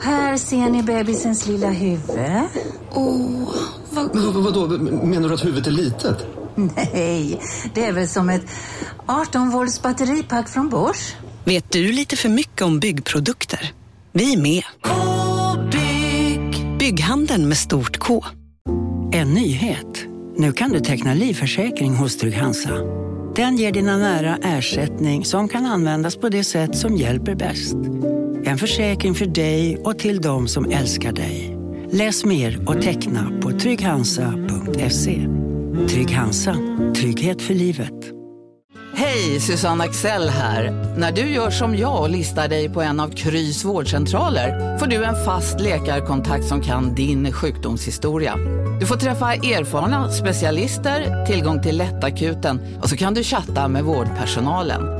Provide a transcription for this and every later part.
Här ser ni bebisens lilla huvud. Åh, vad... Men vad, vadå, menar du att huvudet är litet? Nej, det är väl som ett 18 volts batteripack från Bors. Vet du lite för mycket om byggprodukter? Vi är med. -bygg. Bygghandeln med stort K. En nyhet. Nu kan du teckna livförsäkring hos Trygg-Hansa. Den ger dina nära ersättning som kan användas på det sätt som hjälper bäst. En försäkring för dig och till de som älskar dig. Läs mer och teckna på trygghansa.se. Trygg Hansa. Trygghet för livet. Hej, Susanne Axel här. När du gör som jag och listar dig på en av Krys vårdcentraler får du en fast läkarkontakt som kan din sjukdomshistoria. Du får träffa erfarna specialister, tillgång till lättakuten och så kan du chatta med vårdpersonalen.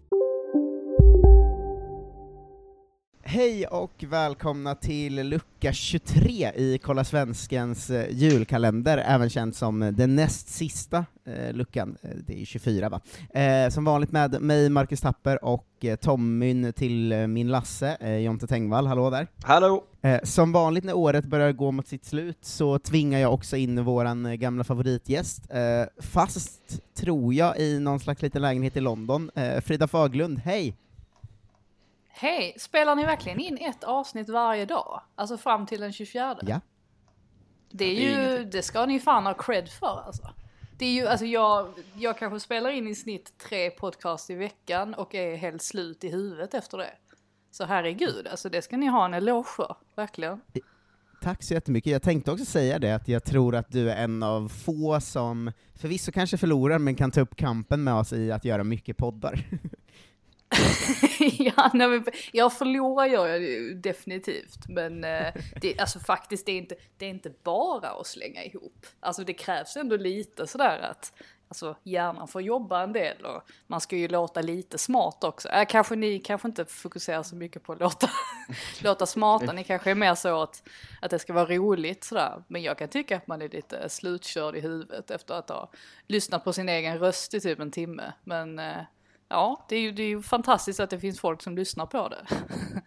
Hej och välkomna till lucka 23 i Kolla Svenskens eh, julkalender, även känd som den näst sista eh, luckan, eh, det är 24 va? Eh, som vanligt med mig, Marcus Tapper, och eh, Tommyn till min Lasse, eh, Jonte Tengvall, hallå där! Hallå! Som vanligt när året börjar gå mot sitt slut så tvingar jag också in våran eh, gamla favoritgäst, fast, tror jag, i någon slags liten lägenhet i London, Frida Faglund, hej! Hej, spelar ni verkligen in ett avsnitt varje dag? Alltså fram till den 24? Ja. Det är ju, det ska ni fan ha cred för alltså. Det är ju, alltså jag, jag kanske spelar in i snitt tre podcast i veckan och är helt slut i huvudet efter det. Så herregud, alltså det ska ni ha en eloge för, verkligen. Tack så jättemycket. Jag tänkte också säga det, att jag tror att du är en av få som förvisso kanske förlorar, men kan ta upp kampen med oss i att göra mycket poddar. ja, nej, men jag förlorar gör jag ju eh, definitivt, men eh, det, alltså faktiskt det är, inte, det är inte bara att slänga ihop. Alltså det krävs ändå lite sådär att alltså, hjärnan får jobba en del och man ska ju låta lite smart också. Äh, kanske ni kanske inte fokuserar så mycket på att låta, låta smarta, ni kanske är mer så att, att det ska vara roligt sådär. Men jag kan tycka att man är lite slutkörd i huvudet efter att ha lyssnat på sin egen röst i typ en timme. Men eh, ja, det är, ju, det är ju fantastiskt att det finns folk som lyssnar på det.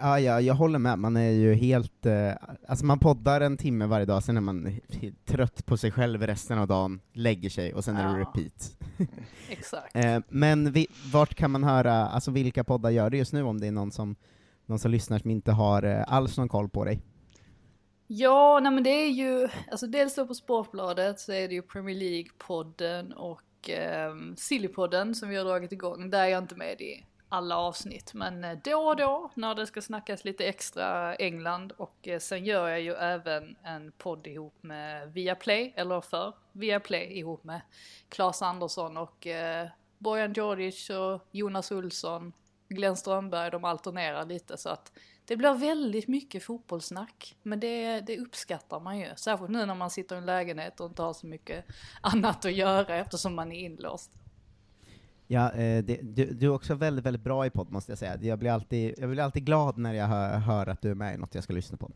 Ja, ja, jag håller med. Man är ju helt... Eh, alltså man poddar en timme varje dag, sen är man trött på sig själv resten av dagen, lägger sig, och sen är det Ja. repeat. Exakt. Eh, men vi, vart kan man höra, alltså vilka poddar gör det just nu, om det är någon som, någon som lyssnar som inte har eh, alls någon koll på dig? Ja, nej men det är ju, alltså dels då på Sportbladet så är det ju Premier League-podden och och eh, Sillypodden som vi har dragit igång. Där är jag inte med i alla avsnitt, men eh, då och då när det ska snackas lite extra England och eh, sen gör jag ju även en podd ihop med Viaplay, eller för Viaplay ihop med Claes Andersson och eh, Bojan Djordjic och Jonas Olsson, Glenn Strömberg, de alternerar lite så att det blir väldigt mycket fotbollssnack, men det, det uppskattar man ju. Särskilt nu när man sitter i en lägenhet och inte har så mycket annat att göra eftersom man är inlåst. Ja, eh, det, du, du är också väldigt, väldigt bra i podd, måste jag säga. Jag blir alltid, jag blir alltid glad när jag hör, hör att du är med i något jag ska lyssna på.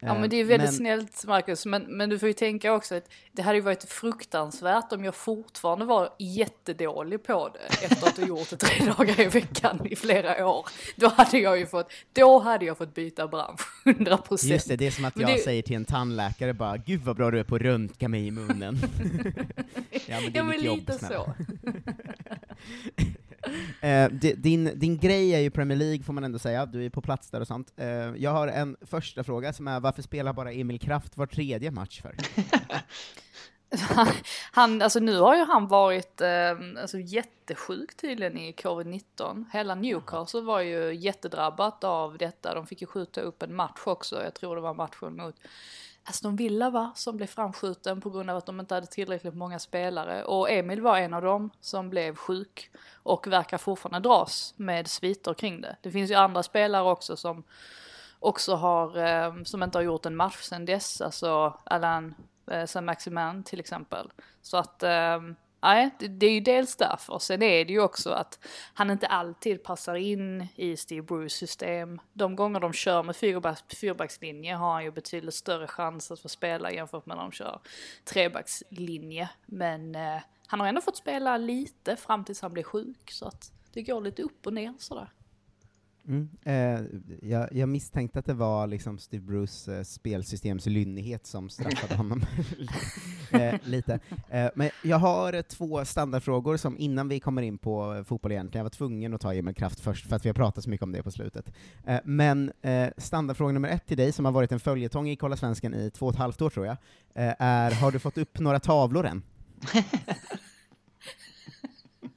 Ja Eh, men det är väldigt men- snällt Marcus, men, men du får ju tänka också att det hade ju varit fruktansvärt om jag fortfarande var jättedålig på det efter att ha gjort det tre dagar i veckan i flera år. Då hade jag ju fått, då hade jag fått byta bransch, 100 procent. Just det, det är som att jag det- säger till en tandläkare bara ”Gud vad bra du är på att röntga mig i munnen”. ja men det är Ja, men jobb, lite snälla. så. Eh, din, din grej är ju Premier League får man ändå säga, du är på plats där och sånt. Eh, jag har en första fråga som är, varför spelar bara Emil Kraft var tredje match för? Han, alltså nu har ju han varit eh, alltså jättesjuk tydligen i covid-19. Hela Newcastle var ju jättedrabbat av detta. De fick ju skjuta upp en match också. Jag tror det var matchen mot Alltså, Aston Villa va, som blev framskjuten på grund av att de inte hade tillräckligt många spelare. Och Emil var en av dem som blev sjuk och verkar fortfarande dras med sviter kring det. Det finns ju andra spelare också som också har, eh, som inte har gjort en match sedan dess, alltså Alan eh, Saint-Maximin till exempel. Så att, eh, nej, det, det är ju dels därför. Sen är det ju också att han inte alltid passar in i Steve Bruce system. De gånger de kör med fyrbacks, fyrbackslinje har han ju betydligt större chans att få spela jämfört med när de kör trebackslinje. Men eh, han har ändå fått spela lite fram tills han blir sjuk. Så att det går lite upp och ner sådär. Mm. Eh, jag, jag misstänkte att det var liksom Steve Bruce eh, spelsystems lynnighet som straffade honom eh, lite. Eh, men jag har två standardfrågor som innan vi kommer in på eh, fotboll egentligen, jag var tvungen att ta Emil Kraft först för att vi har pratat så mycket om det på slutet. Eh, men standardfråga nummer ett till dig, som har varit en följetong i Kolla Svensken i två och ett halvt år tror jag, är har du fått upp några tavlor än?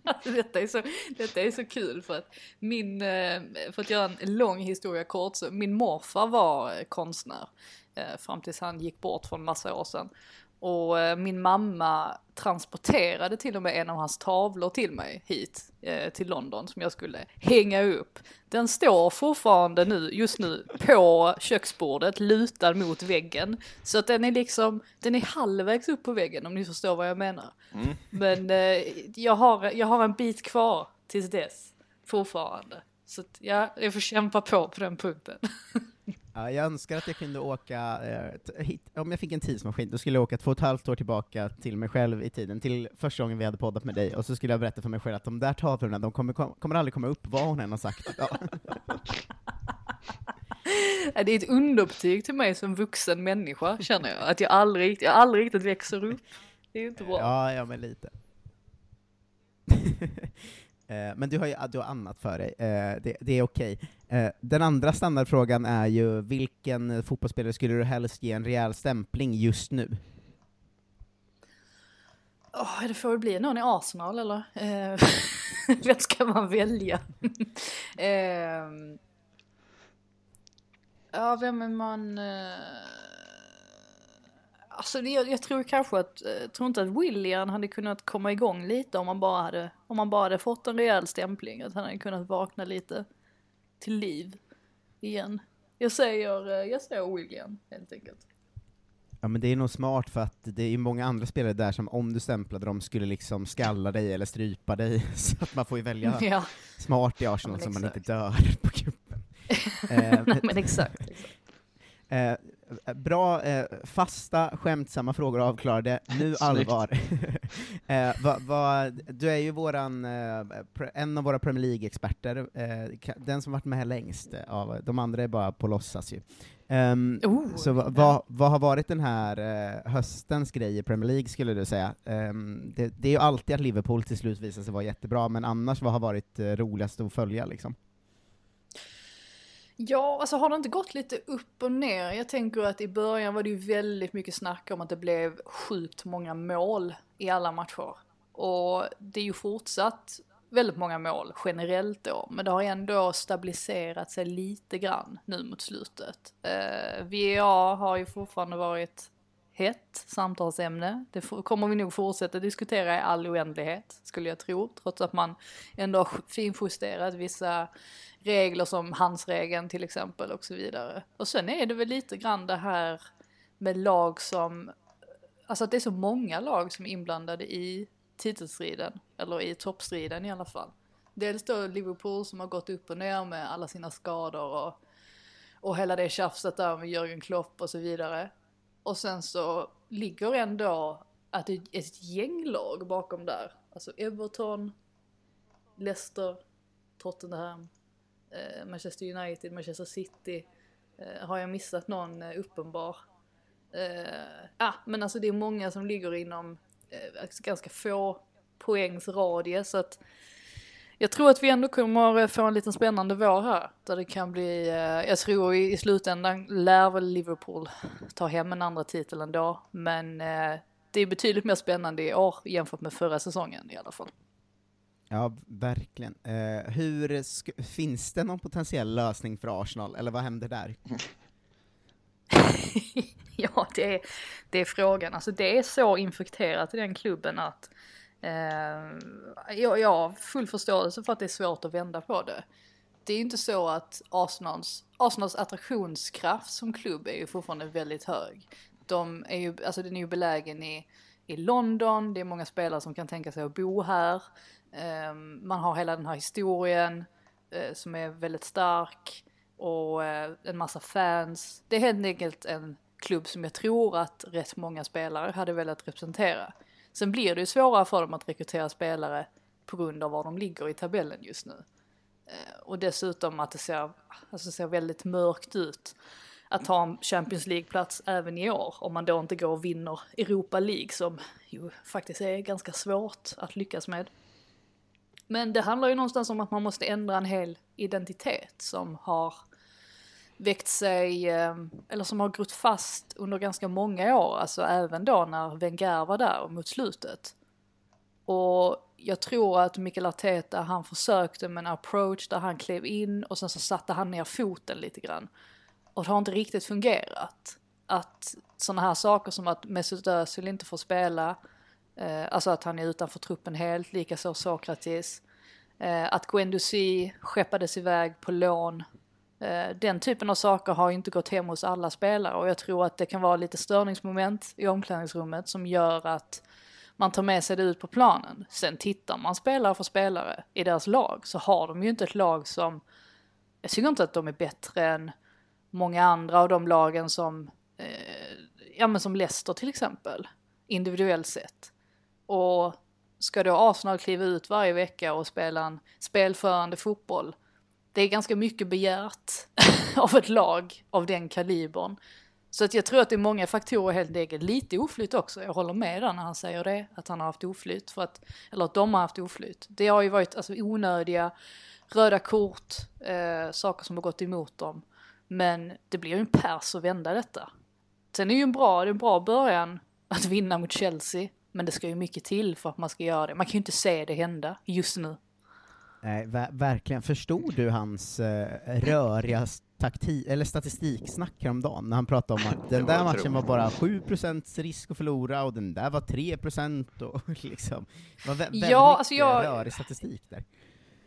Alltså, detta, är så, detta är så kul för att min, eh, för att göra en lång historia kort, så min morfar var eh, konstnär eh, fram tills han gick bort för en massa år sedan. Och eh, min mamma transporterade till och med en av hans tavlor till mig hit eh, till London som jag skulle hänga upp. Den står fortfarande nu, just nu, på köksbordet lutad mot väggen. Så att den är liksom, den är halvvägs upp på väggen om ni förstår vad jag menar. Mm. Men eh, jag, har, jag har en bit kvar tills dess, fortfarande. Så att, ja, jag får kämpa på på den punkten. Ja, jag önskar att jag kunde åka, eh, hit, om jag fick en tidsmaskin, då skulle jag åka två och ett halvt år tillbaka till mig själv i tiden, till första gången vi hade poddat med dig, och så skulle jag berätta för mig själv att de där tavlorna, de kommer, kommer aldrig komma upp, vad hon än har sagt. Ja. Det är ett underbetyg till mig som vuxen människa, känner jag, att jag aldrig, jag aldrig riktigt växer upp. Det är ju inte bra. Ja, ja men lite. Eh, men du har ju ah, du har annat för dig, eh, det, det är okej. Eh, den andra standardfrågan är ju, vilken fotbollsspelare skulle du helst ge en rejäl stämpling just nu? Oh, det får väl bli någon i Arsenal eller? Eh, vem ska man välja? Ehm. ja, vem är man? Eh, Alltså jag, jag, tror kanske att, jag eh, tror inte att William hade kunnat komma igång lite om man bara hade, om man bara hade fått en rejäl stämpling. Att han hade kunnat vakna lite till liv igen. Jag säger, eh, jag säger William helt enkelt. Ja men det är nog smart för att det är många andra spelare där som om du stämplade dem skulle liksom skalla dig eller strypa dig, så att man får ju välja ja. smart i Arsenal ja, så man inte dör på kuppen. eh, men exakt. exakt. Eh, bra, eh, fasta, skämtsamma frågor avklarade. Nu allvar. eh, va, va, du är ju våran, eh, en av våra Premier League-experter, eh, den som varit med här längst. av de andra är bara på låtsas ju. Um, oh, så vad va, va har varit den här uh, höstens grej i Premier League, skulle du säga? Um, det, det, är ju alltid att Liverpool till slut visar sig vara jättebra, men annars, vad har varit uh, roligast att följa liksom? Ja, alltså har det inte gått lite upp och ner? Jag tänker att i början var det ju väldigt mycket snack om att det blev sjukt många mål i alla matcher. Och det är ju fortsatt väldigt många mål generellt då, men det har ändå stabiliserat sig lite grann nu mot slutet. Eh, VA har ju fortfarande varit hett samtalsämne. Det kommer vi nog fortsätta diskutera i all oändlighet, skulle jag tro, trots att man ändå har finjusterat vissa regler som handsregeln till exempel och så vidare. Och sen är det väl lite grann det här med lag som, alltså att det är så många lag som är inblandade i titelstriden, eller i toppstriden i alla fall. Dels då Liverpool som har gått upp och ner med alla sina skador och, och hela det tjafset där med Jörgen Klopp och så vidare. Och sen så ligger ändå att det är ett gäng lag bakom där. Alltså Everton, Leicester, Tottenham, Eh, Manchester United, Manchester City. Eh, har jag missat någon eh, uppenbar? Eh, ah, men alltså det är många som ligger inom eh, alltså ganska få poängs radie så att jag tror att vi ändå kommer få en liten spännande vår här. Där det kan bli, eh, jag tror i, slutändan lär väl Liverpool ta hem en andra titel ändå. Men eh, det är betydligt mer spännande i år jämfört med förra säsongen i alla fall. Ja, verkligen. Eh, hur finns det någon potentiell lösning för Arsenal, eller vad händer där? ja, det är, det är frågan. Alltså det är så infekterat i den klubben att Eh, jag, jag har full förståelse för att det är svårt att vända på det. Det är ju inte så att Arsenals, Arsenals attraktionskraft som klubb är ju fortfarande väldigt hög. De är ju, alltså den är ju belägen i, i London, det är många spelare som kan tänka sig att bo här. Ehm, man har hela den här historien eh, som är väldigt stark och eh, en massa fans. Det är helt enkelt en klubb som jag tror att rätt många spelare hade velat representera. Sen blir det ju svårare för dem att rekrytera spelare på grund av var de ligger i tabellen just nu. Ehm, och dessutom att det ser, alltså ser väldigt mörkt ut att ta en Champions League-plats även i år om man då inte går och vinner Europa League som ju faktiskt är ganska svårt att lyckas med. Men det handlar ju någonstans om att man måste ändra en hel identitet som har väckt sig, eh, eller som har grott fast under ganska många år, alltså även då när Wenger var där mot slutet. Och jag tror att Mikael Arteta, han försökte med en approach där han klev in och sen så satte han ner foten lite grann. Och det har inte riktigt fungerat. Att sådana här saker som att Mesut Özil inte får spela, eh, Eh, alltså att han är utanför truppen helt, likaså Sokratis. Eh, att Guendouzi skeppades iväg på lån. Eh, den typen av saker har inte gått hem hos alla spelare och jag tror att det kan vara lite störningsmoment i omklädningsrummet som gör att man tar med sig det ut på planen. Sen tittar man spelare för spelare i deras lag så har de ju inte ett lag som, jag tycker inte att de är bättre än många andra av de lagen som, eh, ja men som Leicester till exempel, individuellt sett. Och ska då Arsenal kliva ut varje vecka och spela en spelförande fotboll, det är ganska mycket begärt av ett lag av den kalibern. Så att jag tror att det är många faktorer helt enkelt. Lite oflyt också, jag håller med där när han säger det, att han har haft oflyt, för att, eller att de har haft oflyt. Det har ju varit alltså, onödiga röda kort, eh, saker som har gått emot dem. Men det blir ju en pers att vända detta. Sen är ju en bra, det är en bra början att vinna mot Chelsea, men det ska ju mycket till för att man ska göra det. Man kan ju inte se det hända just nu. Nej, ver verkligen. Förstod du hans eh, röriga taktik, eller statistiksnack häromdagen, när han pratade om att den där matchen var bara 7% risk att förlora, och den där var 3% och liksom, det var vä väldigt ja, alltså jag, rörig statistik där.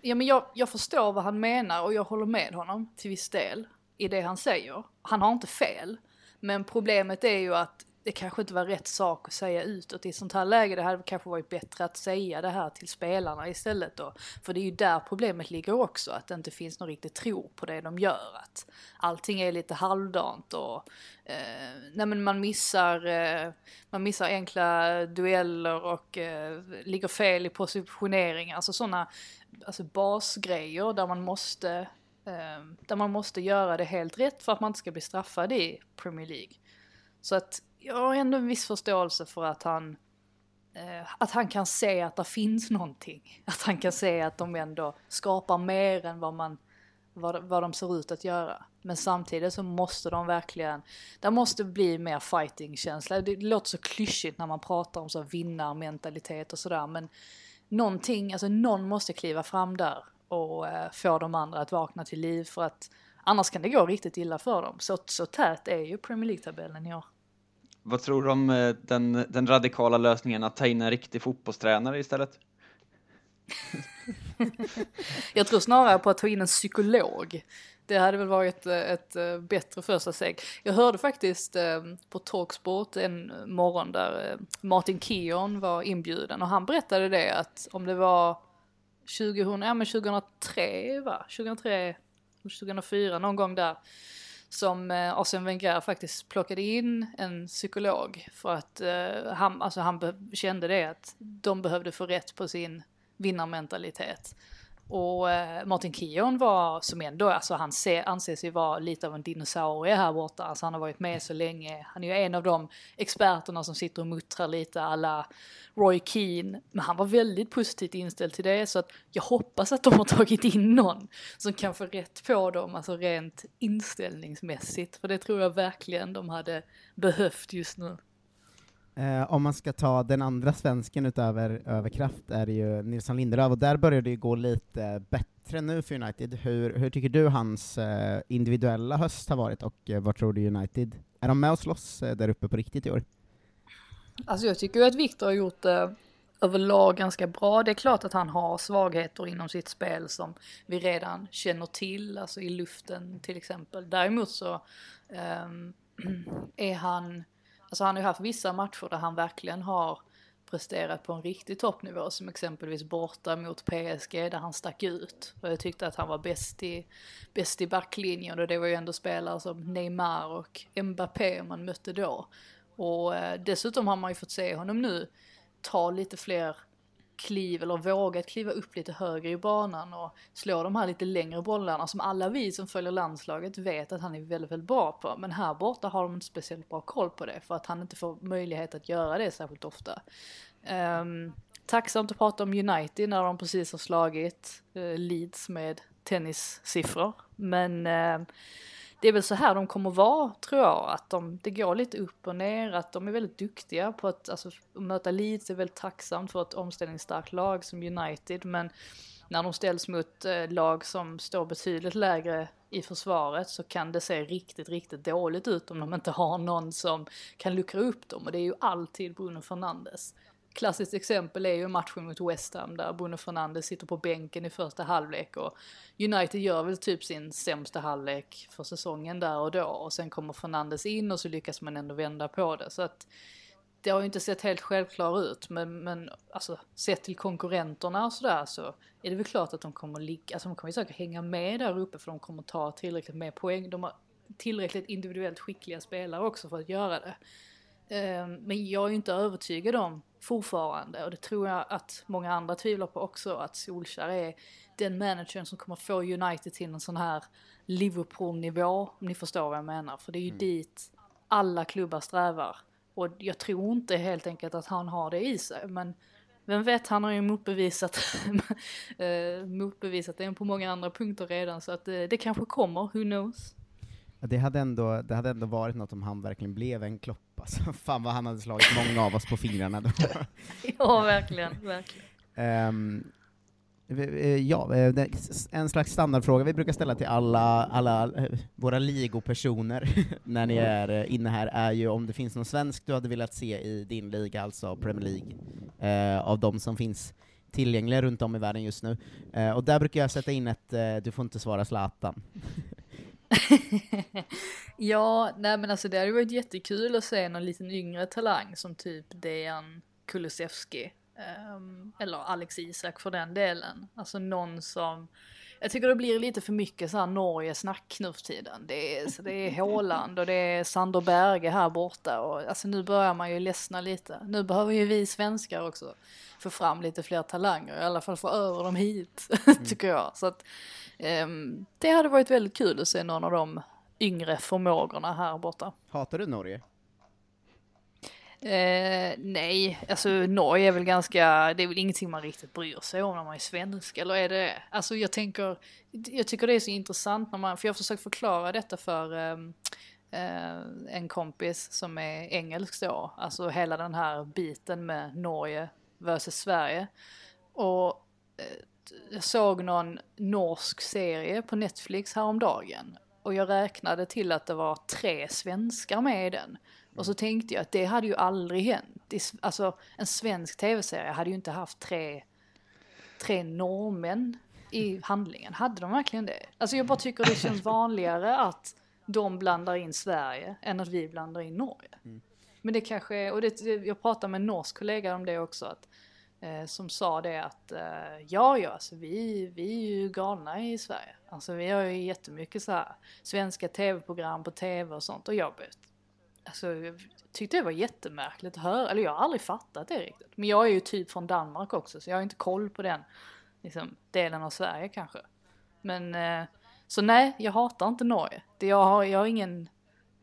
Ja men jag, jag förstår vad han menar och jag håller med honom till viss del i det han säger. Han har inte fel. Men problemet är ju att det kanske inte var rätt sak att säga utåt i ett sånt här läge. Det hade kanske varit bättre att säga det här till spelarna istället då. För det är ju där problemet ligger också, att det inte finns någon riktig tro på det de gör. Att allting är lite halvdant och eh, nej men man missar, eh, man missar enkla dueller och eh, ligger fel i positionering. Alltså sådana alltså basgrejer där man måste eh, där man måste göra det helt rätt för att man inte ska bli straffad i Premier League. Så att jag har ändå en viss förståelse för att han eh, att han kan se att det finns någonting. Att han kan se att de ändå skapar mer än vad, man, vad, vad de ser ut att göra. Men samtidigt så måste de verkligen, det måste bli mer fighting-känsla. Det låter så klyschigt när man pratar om så vinnarmentalitet och sådär men någonting, alltså någon måste kliva fram där och eh, få de andra att vakna till liv för att annars kan det gå riktigt illa för dem. Så, så tät är ju Premier League-tabellen i år. Vad tror du om eh, den, den radikala lösningen att ta in en riktig fotbollstränare istället? jag tror snarare på att ta in en psykolog. Det hade väl varit eh, ett eh, bättre första steg. Jag hörde faktiskt på Talksport en morgon där Martin Keon var inbjuden och han berättade det att om det var 2000, ja men 2003 va? 2003, 2004 någon gång där som eh, Arsene Wenger faktiskt plockade in en psykolog för att eh, han, alltså han kände det att de behövde få rätt på sin vinnarmentalitet. Och eh, Martin Keown var, som ändå, alltså han se, anses ju vara lite av en dinosaurie här borta. Alltså han har varit med så länge. Han är ju en av de experterna som sitter och muttrar lite alla Roy Keane. Men han var väldigt positivt inställd till det så att jag hoppas att de har tagit in någon som kan få rätt på dem, alltså rent inställningsmässigt. För det tror jag verkligen de hade behövt just nu. Eh, om man ska ta den andra svensken utöver överkraft är det ju Nilsson Lindelöf, och där börjar det ju gå lite bättre nu för United. Hur, hur tycker du hans eh, individuella höst har varit, och eh, vad tror du United? Är de med och slåss eh, där uppe på riktigt i år? Alltså jag tycker ju att Viktor har gjort det överlag ganska bra. Det är klart att han har svagheter inom sitt spel som vi redan känner till, alltså i luften till exempel. Däremot så ehm, är han Alltså han har ju haft vissa matcher där han verkligen har presterat på en riktig toppnivå som exempelvis borta mot PSG där han stack ut. Och jag tyckte att han var bäst i, bäst i backlinjen och det var ju ändå spelare som Neymar och Mbappé man mötte då. Och eh, dessutom har man ju fått se honom nu ta lite fler kliv eller vågat kliva upp lite högre i banan och slå de här lite längre bollarna som alla vi som följer landslaget vet att han är väldigt, väldigt bra på. Men här borta har de inte speciellt bra koll på det för att han inte får möjlighet att göra det särskilt ofta. Um, tacksamt att prata om United när de precis har slagit uh, Leeds med tennissiffror. Men uh, det är väl så här de kommer vara, tror jag, att de, det går lite upp och ner, att de är väldigt duktiga på att, alltså, möta Leeds är väldigt tacksamt för ett omställningsstarkt lag som United, men när de ställs mot eh, lag som står betydligt lägre i försvaret så kan det se riktigt, riktigt dåligt ut om de inte har någon som kan luckra upp dem och det är ju alltid Bruno Fernandes klassiskt exempel är ju matchen mot West Ham där Bruno Fernandes sitter på bänken i första halvlek och United gör väl typ sin sämsta halvlek för säsongen där och då och sen kommer Fernandes in och så lyckas man ändå vända på det så att det har ju inte sett helt självklart ut men, men alltså sett till konkurrenterna och sådär så är det väl klart att de kommer ligga, alltså de kommer ju säkert hänga med där uppe för de kommer ta tillräckligt med poäng. De har tillräckligt individuellt skickliga spelare också för att göra det. Ehm, men jag är ju inte övertygad om fortfarande och det tror jag att många andra tvivlar på också att Solskjaer är den managern som kommer få United till en sån här Liverpool-nivå om ni förstår vad jag menar. För det är ju mm. dit alla klubbar strävar. Och jag tror inte helt enkelt att han har det i sig men vem vet, han har ju motbevisat, eh, motbevisat det på många andra punkter redan så att det, eh, det kanske kommer, who knows. Det hade, ändå, det hade ändå varit något om han verkligen blev en klopp alltså. Fan vad han hade slagit många av oss på fingrarna då. ja, verkligen, verkligen. Um, ja, eh, en slags standardfråga vi brukar ställa till alla, alla eh, våra ligopersoner när ni är eh, inne här är ju om det finns någon svensk du hade velat se i din liga, alltså Premier League, av de som finns tillgängliga runt om i världen just nu. Och där brukar jag sätta in ett du får inte svara Zlatan. ja, nej men alltså det hade varit jättekul att se någon liten yngre talang som typ Dejan Kulusevski. Um, eller Alex Isak för den delen. Alltså någon som jag tycker det blir lite för mycket så här Norge-snack nu för tiden. Det är, det är Håland och det är Sander Berge här borta och alltså nu börjar man ju ledsna lite. Nu behöver ju vi svenskar också få fram lite fler talanger, i alla fall få över dem hit, mm. tycker jag. Så att um, det hade varit väldigt kul att se någon av de yngre förmågorna här borta. Hatar du Norge? Eh, nej, alltså Norge är väl ganska, det är väl ingenting man riktigt bryr sig om när man är svensk, eller är det Alltså jag tänker, jag tycker det är så intressant när man, för jag har försökt förklara detta för ehm, eh, en kompis som är engelsk då, alltså hela den här biten med Norge versus Sverige. Och eh, jag såg någon norsk serie på Netflix häromdagen och jag räknade till att det var tre svenskar med i den. Och så tänkte jag att det hade ju aldrig hänt. Alltså en svensk tv-serie hade ju inte haft tre, tre norrmän i handlingen. Hade de verkligen det? Alltså jag bara tycker det känns vanligare att de blandar in Sverige än att vi blandar in Norge. Mm. Men det kanske, och det, jag pratade med en norsk kollega om det också, att, eh, som sa det att eh, ja, ja, alltså vi, vi är ju galna i Sverige. Alltså vi har ju jättemycket så här svenska tv-program på tv och sånt och jag alltså, jag tyckte det var jättemärkligt att höra, eller jag har aldrig fattat det riktigt. Men jag är ju typ från Danmark också så jag har inte koll på den liksom, delen av Sverige kanske. Men eh, så nej, jag hatar inte Norge. Det, jag, har, jag, har ingen,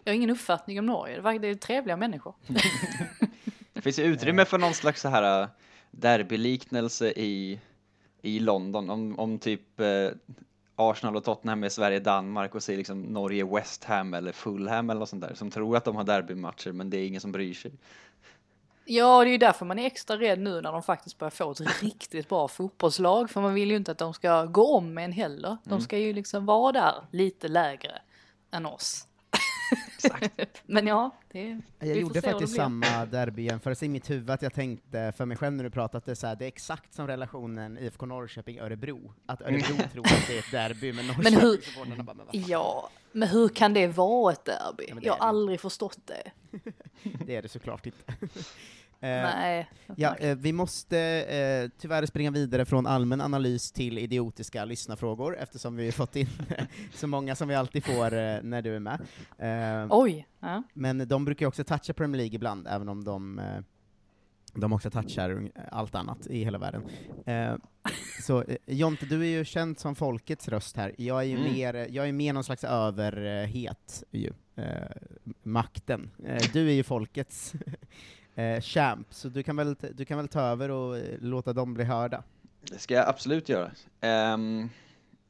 jag har ingen uppfattning om Norge, det är trevliga människor. det finns ju utrymme för någon slags så här eh, derbyliknelse i, i London, om, om typ eh, Arsenal och Tottenham är Sverige-Danmark och säger liksom Norge-West Ham eller Fulham eller något sånt där som tror att de har derbymatcher men det är ingen som bryr sig. Ja, det är ju därför man är extra rädd nu när de faktiskt börjar få ett riktigt bra fotbollslag för man vill ju inte att de ska gå om en heller. De mm. ska ju liksom vara där lite lägre än oss. Men ja, det, Jag gjorde faktiskt samma derbyyjämförelse i mitt huvud, att jag tänkte för mig själv när du pratade, så här, det är exakt som relationen IFK Norrköping-Örebro. Att Örebro tror att det är ett derby, men Norrköping bara, men Ja, men hur kan det vara ett derby? Ja, jag har aldrig förstått det. det är det såklart inte. Eh, Nej. Ja, eh, vi måste eh, tyvärr springa vidare från allmän analys till idiotiska lyssnarfrågor, eftersom vi fått in så många som vi alltid får eh, när du är med. Eh, Oj! Ja. Men de brukar ju också toucha Premier League ibland, även om de de också touchar allt annat i hela världen. Eh, så eh, Jonte, du är ju känd som folkets röst här. Jag är ju Mm. mer, jag är mer någon slags överhet, ju. Eh, makten. Eh, du är ju folkets eh, champ, så du kan, väl, du kan väl ta över och eh, låta dem bli hörda. Det ska jag absolut göra. Ehm,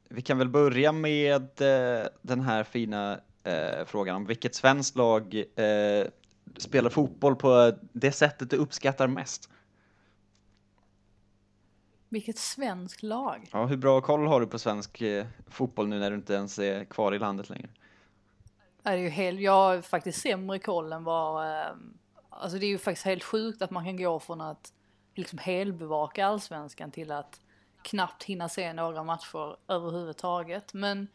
vi kan väl börja med eh, den här fina eh, frågan om vilket svenskt lag eh, spelar fotboll på det sättet du uppskattar mest? Vilket svenskt lag. Ja, hur bra koll har du på svensk fotboll nu när du inte ens är kvar i landet längre? Det är ju helt, jag har faktiskt sämre koll än vad, eh, alltså det är ju faktiskt helt sjukt att man kan gå från att liksom helbevaka allsvenskan till att knappt hinna se några matcher överhuvudtaget. Men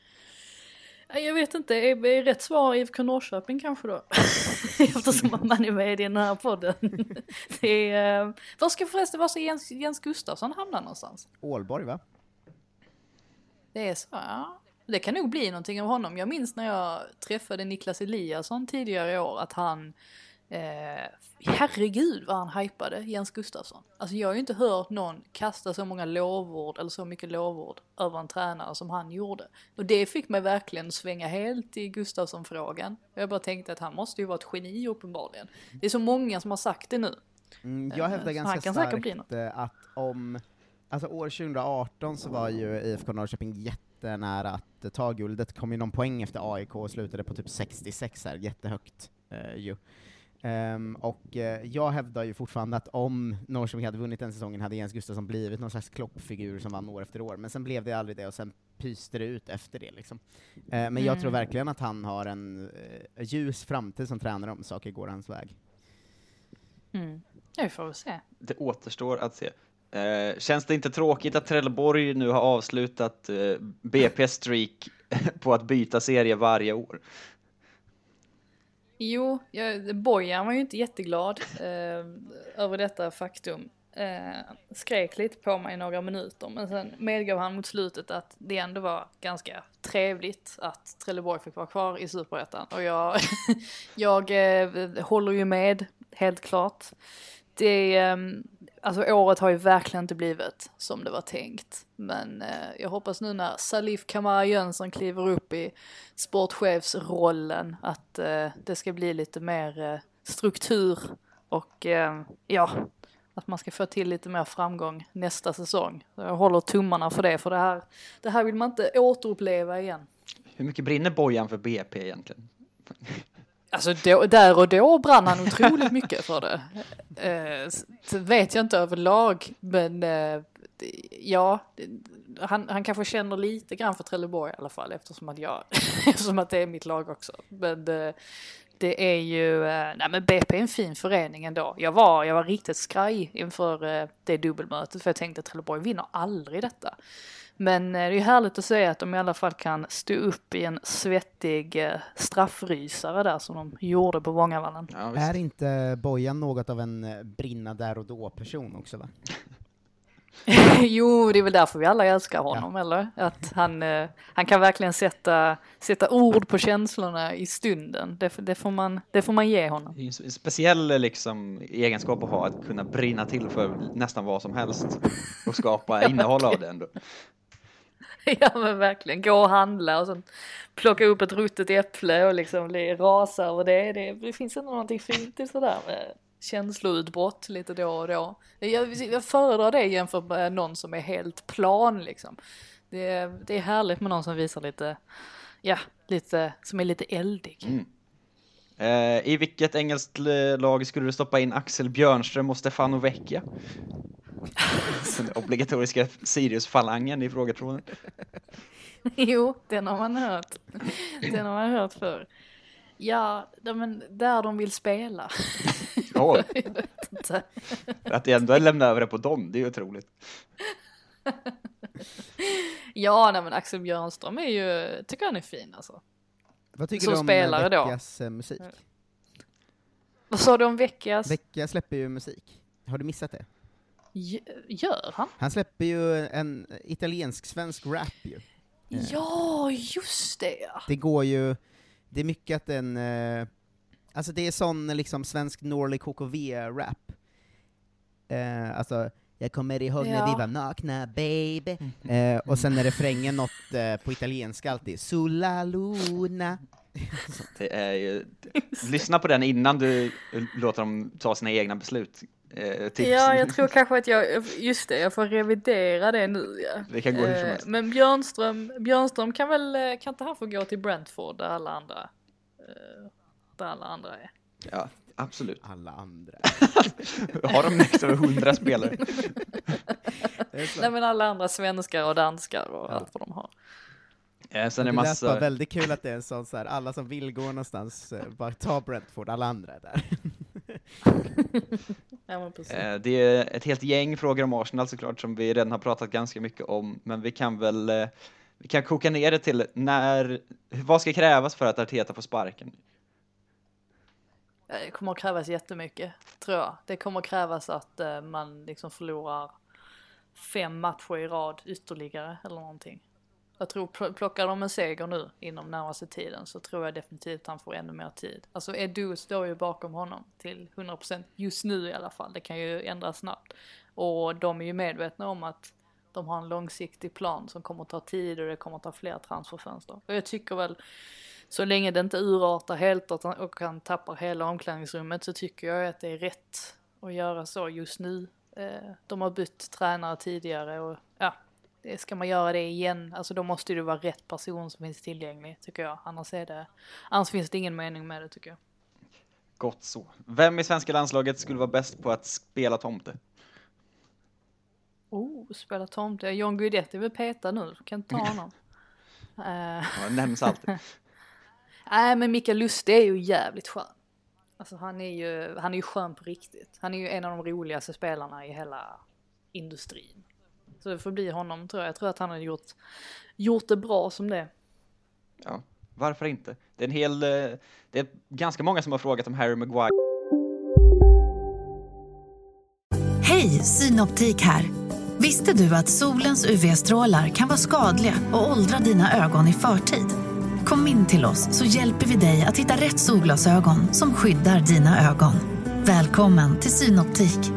eh, jag vet inte, är, är rätt svar IFK Norrköping kanske då? Eftersom man är med i den här podden. det är, eh, var ska förresten, var ska Jens, Jens Gustafsson hamna någonstans? Ålborg, va? Det är så, ja. Det kan nog bli någonting av honom. Jag minns när jag träffade Niklas Eliasson tidigare i år att han, eh, herregud vad han hypade Jens Gustafsson. Alltså jag har ju inte hört någon kasta så många lovord eller så mycket lovord över en tränare som han gjorde. Och det fick mig verkligen svänga helt i Gustafsson-frågan. Jag bara tänkte att han måste ju vara ett geni uppenbarligen. Det är så många som har sagt det nu. Mm, jag hävdar så han ganska starkt eh, att om, alltså år 2018 så var ju IFK Norrköping jättenära att eh, ta guldet, kom ju någon poäng efter AIK och slutade på typ 66 här, jättehögt eh, ju. Ehm, och eh, jag hävdar ju fortfarande att om Norrköping hade vunnit den säsongen hade Jens Gustafsson blivit någon slags kloppfigur som vann år efter år, men sen blev det aldrig det och sen pyste det ut efter det liksom. Eh, men jag Mm. tror verkligen att han har en eh, ljus framtid som tränare om saker går hans väg. Mm. Ja, vi får väl se. Det återstår att se. Eh, känns det inte tråkigt att Trelleborg nu har avslutat eh, BP streak på att byta serie varje år? Jo, jag, Bojan var ju inte jätteglad eh, över detta faktum. Eh, skrek lite på mig i några minuter men sen medgav han mot slutet att det ändå var ganska trevligt att Trelleborg fick vara kvar i Superettan. Och jag, jag eh, håller ju med, helt klart. Det, eh, alltså året har ju verkligen inte blivit som det var tänkt. Men eh, jag hoppas nu när Salif Kamara Jönsson kliver upp i sportchefsrollen att eh, det ska bli lite mer eh, struktur och eh, ja, att man ska få till lite mer framgång nästa säsong. Jag håller tummarna för det, för det här, det här vill man inte återuppleva igen. Hur mycket brinner Bojan för BP egentligen? Alltså då, där och då brann han otroligt mycket för det. Eh, så vet jag inte överlag, men eh, ja, han, han kanske känner lite grann för Trelleborg i alla fall eftersom att jag, eftersom att det är mitt lag också. Men eh, det är ju, eh, nej men BP är en fin förening ändå. Jag var, jag var riktigt skraj inför eh, det dubbelmötet för jag tänkte att Trelleborg vinner aldrig detta. Men eh, det är ju härligt att säga att de i alla fall kan stå upp i en svettig eh, straffrysare där som de gjorde på Vångavallen. Ja. Är inte Bojan något av en eh, brinna där och då-person också va? jo, det är väl därför vi alla älskar honom, eller? Att han, han kan verkligen sätta, sätta ord på känslorna i stunden. Det, det, får, man, det får man ge honom. Det är en speciell liksom, egenskap att ha, att kunna brinna till för nästan vad som helst och skapa innehåll av det ändå. ja men verkligen, gå och handla och sen plocka upp ett ruttet äpple och liksom bli rasa över det. det. Det finns ändå någonting fint i sådär med känsloutbrott lite då och då. Jag, jag föredrar det jämfört med någon som är helt plan liksom. Det, är- det är härligt med någon som visar lite, ja, lite, som är lite eldig. Mm. Eh, I vilket engelskt lag skulle du stoppa in Axel Björnström och Stefano Vecchia? Den obligatoriska Sirius-falangen i frågetråden. Jo, den har man hört. Den har man hört för. Ja, de- men där de vill spela. Jag inte. att det ändå lämna över det på dem, det är ju otroligt. Ja, nej men Axel Björnström är ju, tycker han är fin alltså. Vad tycker Som du om spelare eh, då? Veckas eh, musik? Vad sa du om Vecchias? Vecka släpper ju musik. Har du missat det? Gör han? Han släpper ju en italiensk-svensk rap ju. Ja, just det. Det går ju, det är mycket att den, eh, alltså det är sån liksom svensk Norli KKV-rap. eh, alltså jag kommer ihåg när Ja. vi var nakna, baby. Eh, och sen är refrängen något eh, på italienska alltid, Sulla luna. Det är ju, lyssna på den innan du låter dem ta sina egna beslut. Eh, tips. Ja, jag tror kanske att jag, just det, jag får revidera det nu ja. Det kan gå hur som Eh, helst. Men Björnström, Björnström kan väl, eh, kan inte han få gå till Brentford där alla andra, eh, där alla andra är? Ja, absolut. Alla andra. Har de liksom hundra spelare? Det. Nej men alla andra svenskar och danskar och allt vad de har. Eh, sen det är det lät bara massa... väldigt kul att det är en sån så här, alla som vill gå någonstans, bara ta Brentford, alla andra är där. Ja. Eh, Det är ett helt gäng frågor om Arsenal såklart som vi redan har pratat ganska mycket om, men vi kan väl eh, vi kan koka ner det till när, vad ska krävas för att Arteta får sparken? Eh, Det kommer att krävas jättemycket, tror jag. Det kommer att krävas att man liksom förlorar fem matcher i rad ytterligare eller någonting. Jag tror plockar de en seger nu inom närmaste tiden så tror jag definitivt han får ännu mer tid. Alltså Edu står ju bakom honom till 100% just nu i alla fall. Det kan ju ändras snabbt. Och de är ju medvetna om att de har en långsiktig plan som kommer att ta tid och det kommer att ta fler transferfönster. Och jag tycker väl så länge det inte urartar helt och han tappar hela omklädningsrummet så tycker jag att det är rätt att göra så just nu. Eh, de har bytt tränare tidigare och ska man göra det igen, alltså då måste det vara rätt person som finns tillgänglig tycker jag. Annars, är det, annars finns det ingen mening med det tycker jag. Gott så. Vem i svenska landslaget skulle vara bäst på att spela tomte? Oh, spela tomte. John Guidetti är väl petad nu, kan inte ta honom. Ja, nämns alltid. Nej men Mikael Lustig är ju jävligt skön. Alltså han är ju, han är ju skön på riktigt. Han är ju en av de roligaste spelarna i hela industrin. Så det får bli honom tror jag. Jag tror att han har gjort, gjort det bra som det. Ja, varför inte? Det är en hel, eh, det är ganska många som har frågat om Harry Maguire. Hej, Synoptik här. Visste du att solens UV-strålar kan vara skadliga och åldra dina ögon i förtid? Kom in till oss så hjälper vi dig att hitta rätt solglasögon som skyddar dina ögon. Välkommen till Synoptik.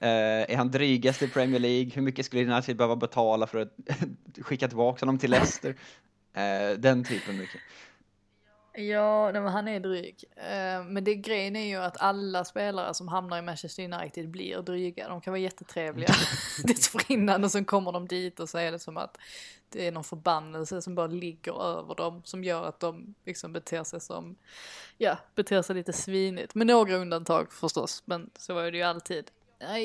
Eh, är han drygast i Premier League? Hur mycket skulle United behöva betala för att skicka tillbaka honom till Leicester? Eh, den typen mycket. Ja, nej, men han är dryg. Eh, Men det grejen är ju att alla spelare som hamnar i Manchester United blir dryga. De kan vara jättetrevliga dessförinnan och sen kommer de dit och så är det som att det är någon förbannelse som bara ligger över dem som gör att de liksom beter sig som, ja, beter sig lite svinigt. Med några undantag förstås, men så var det ju alltid.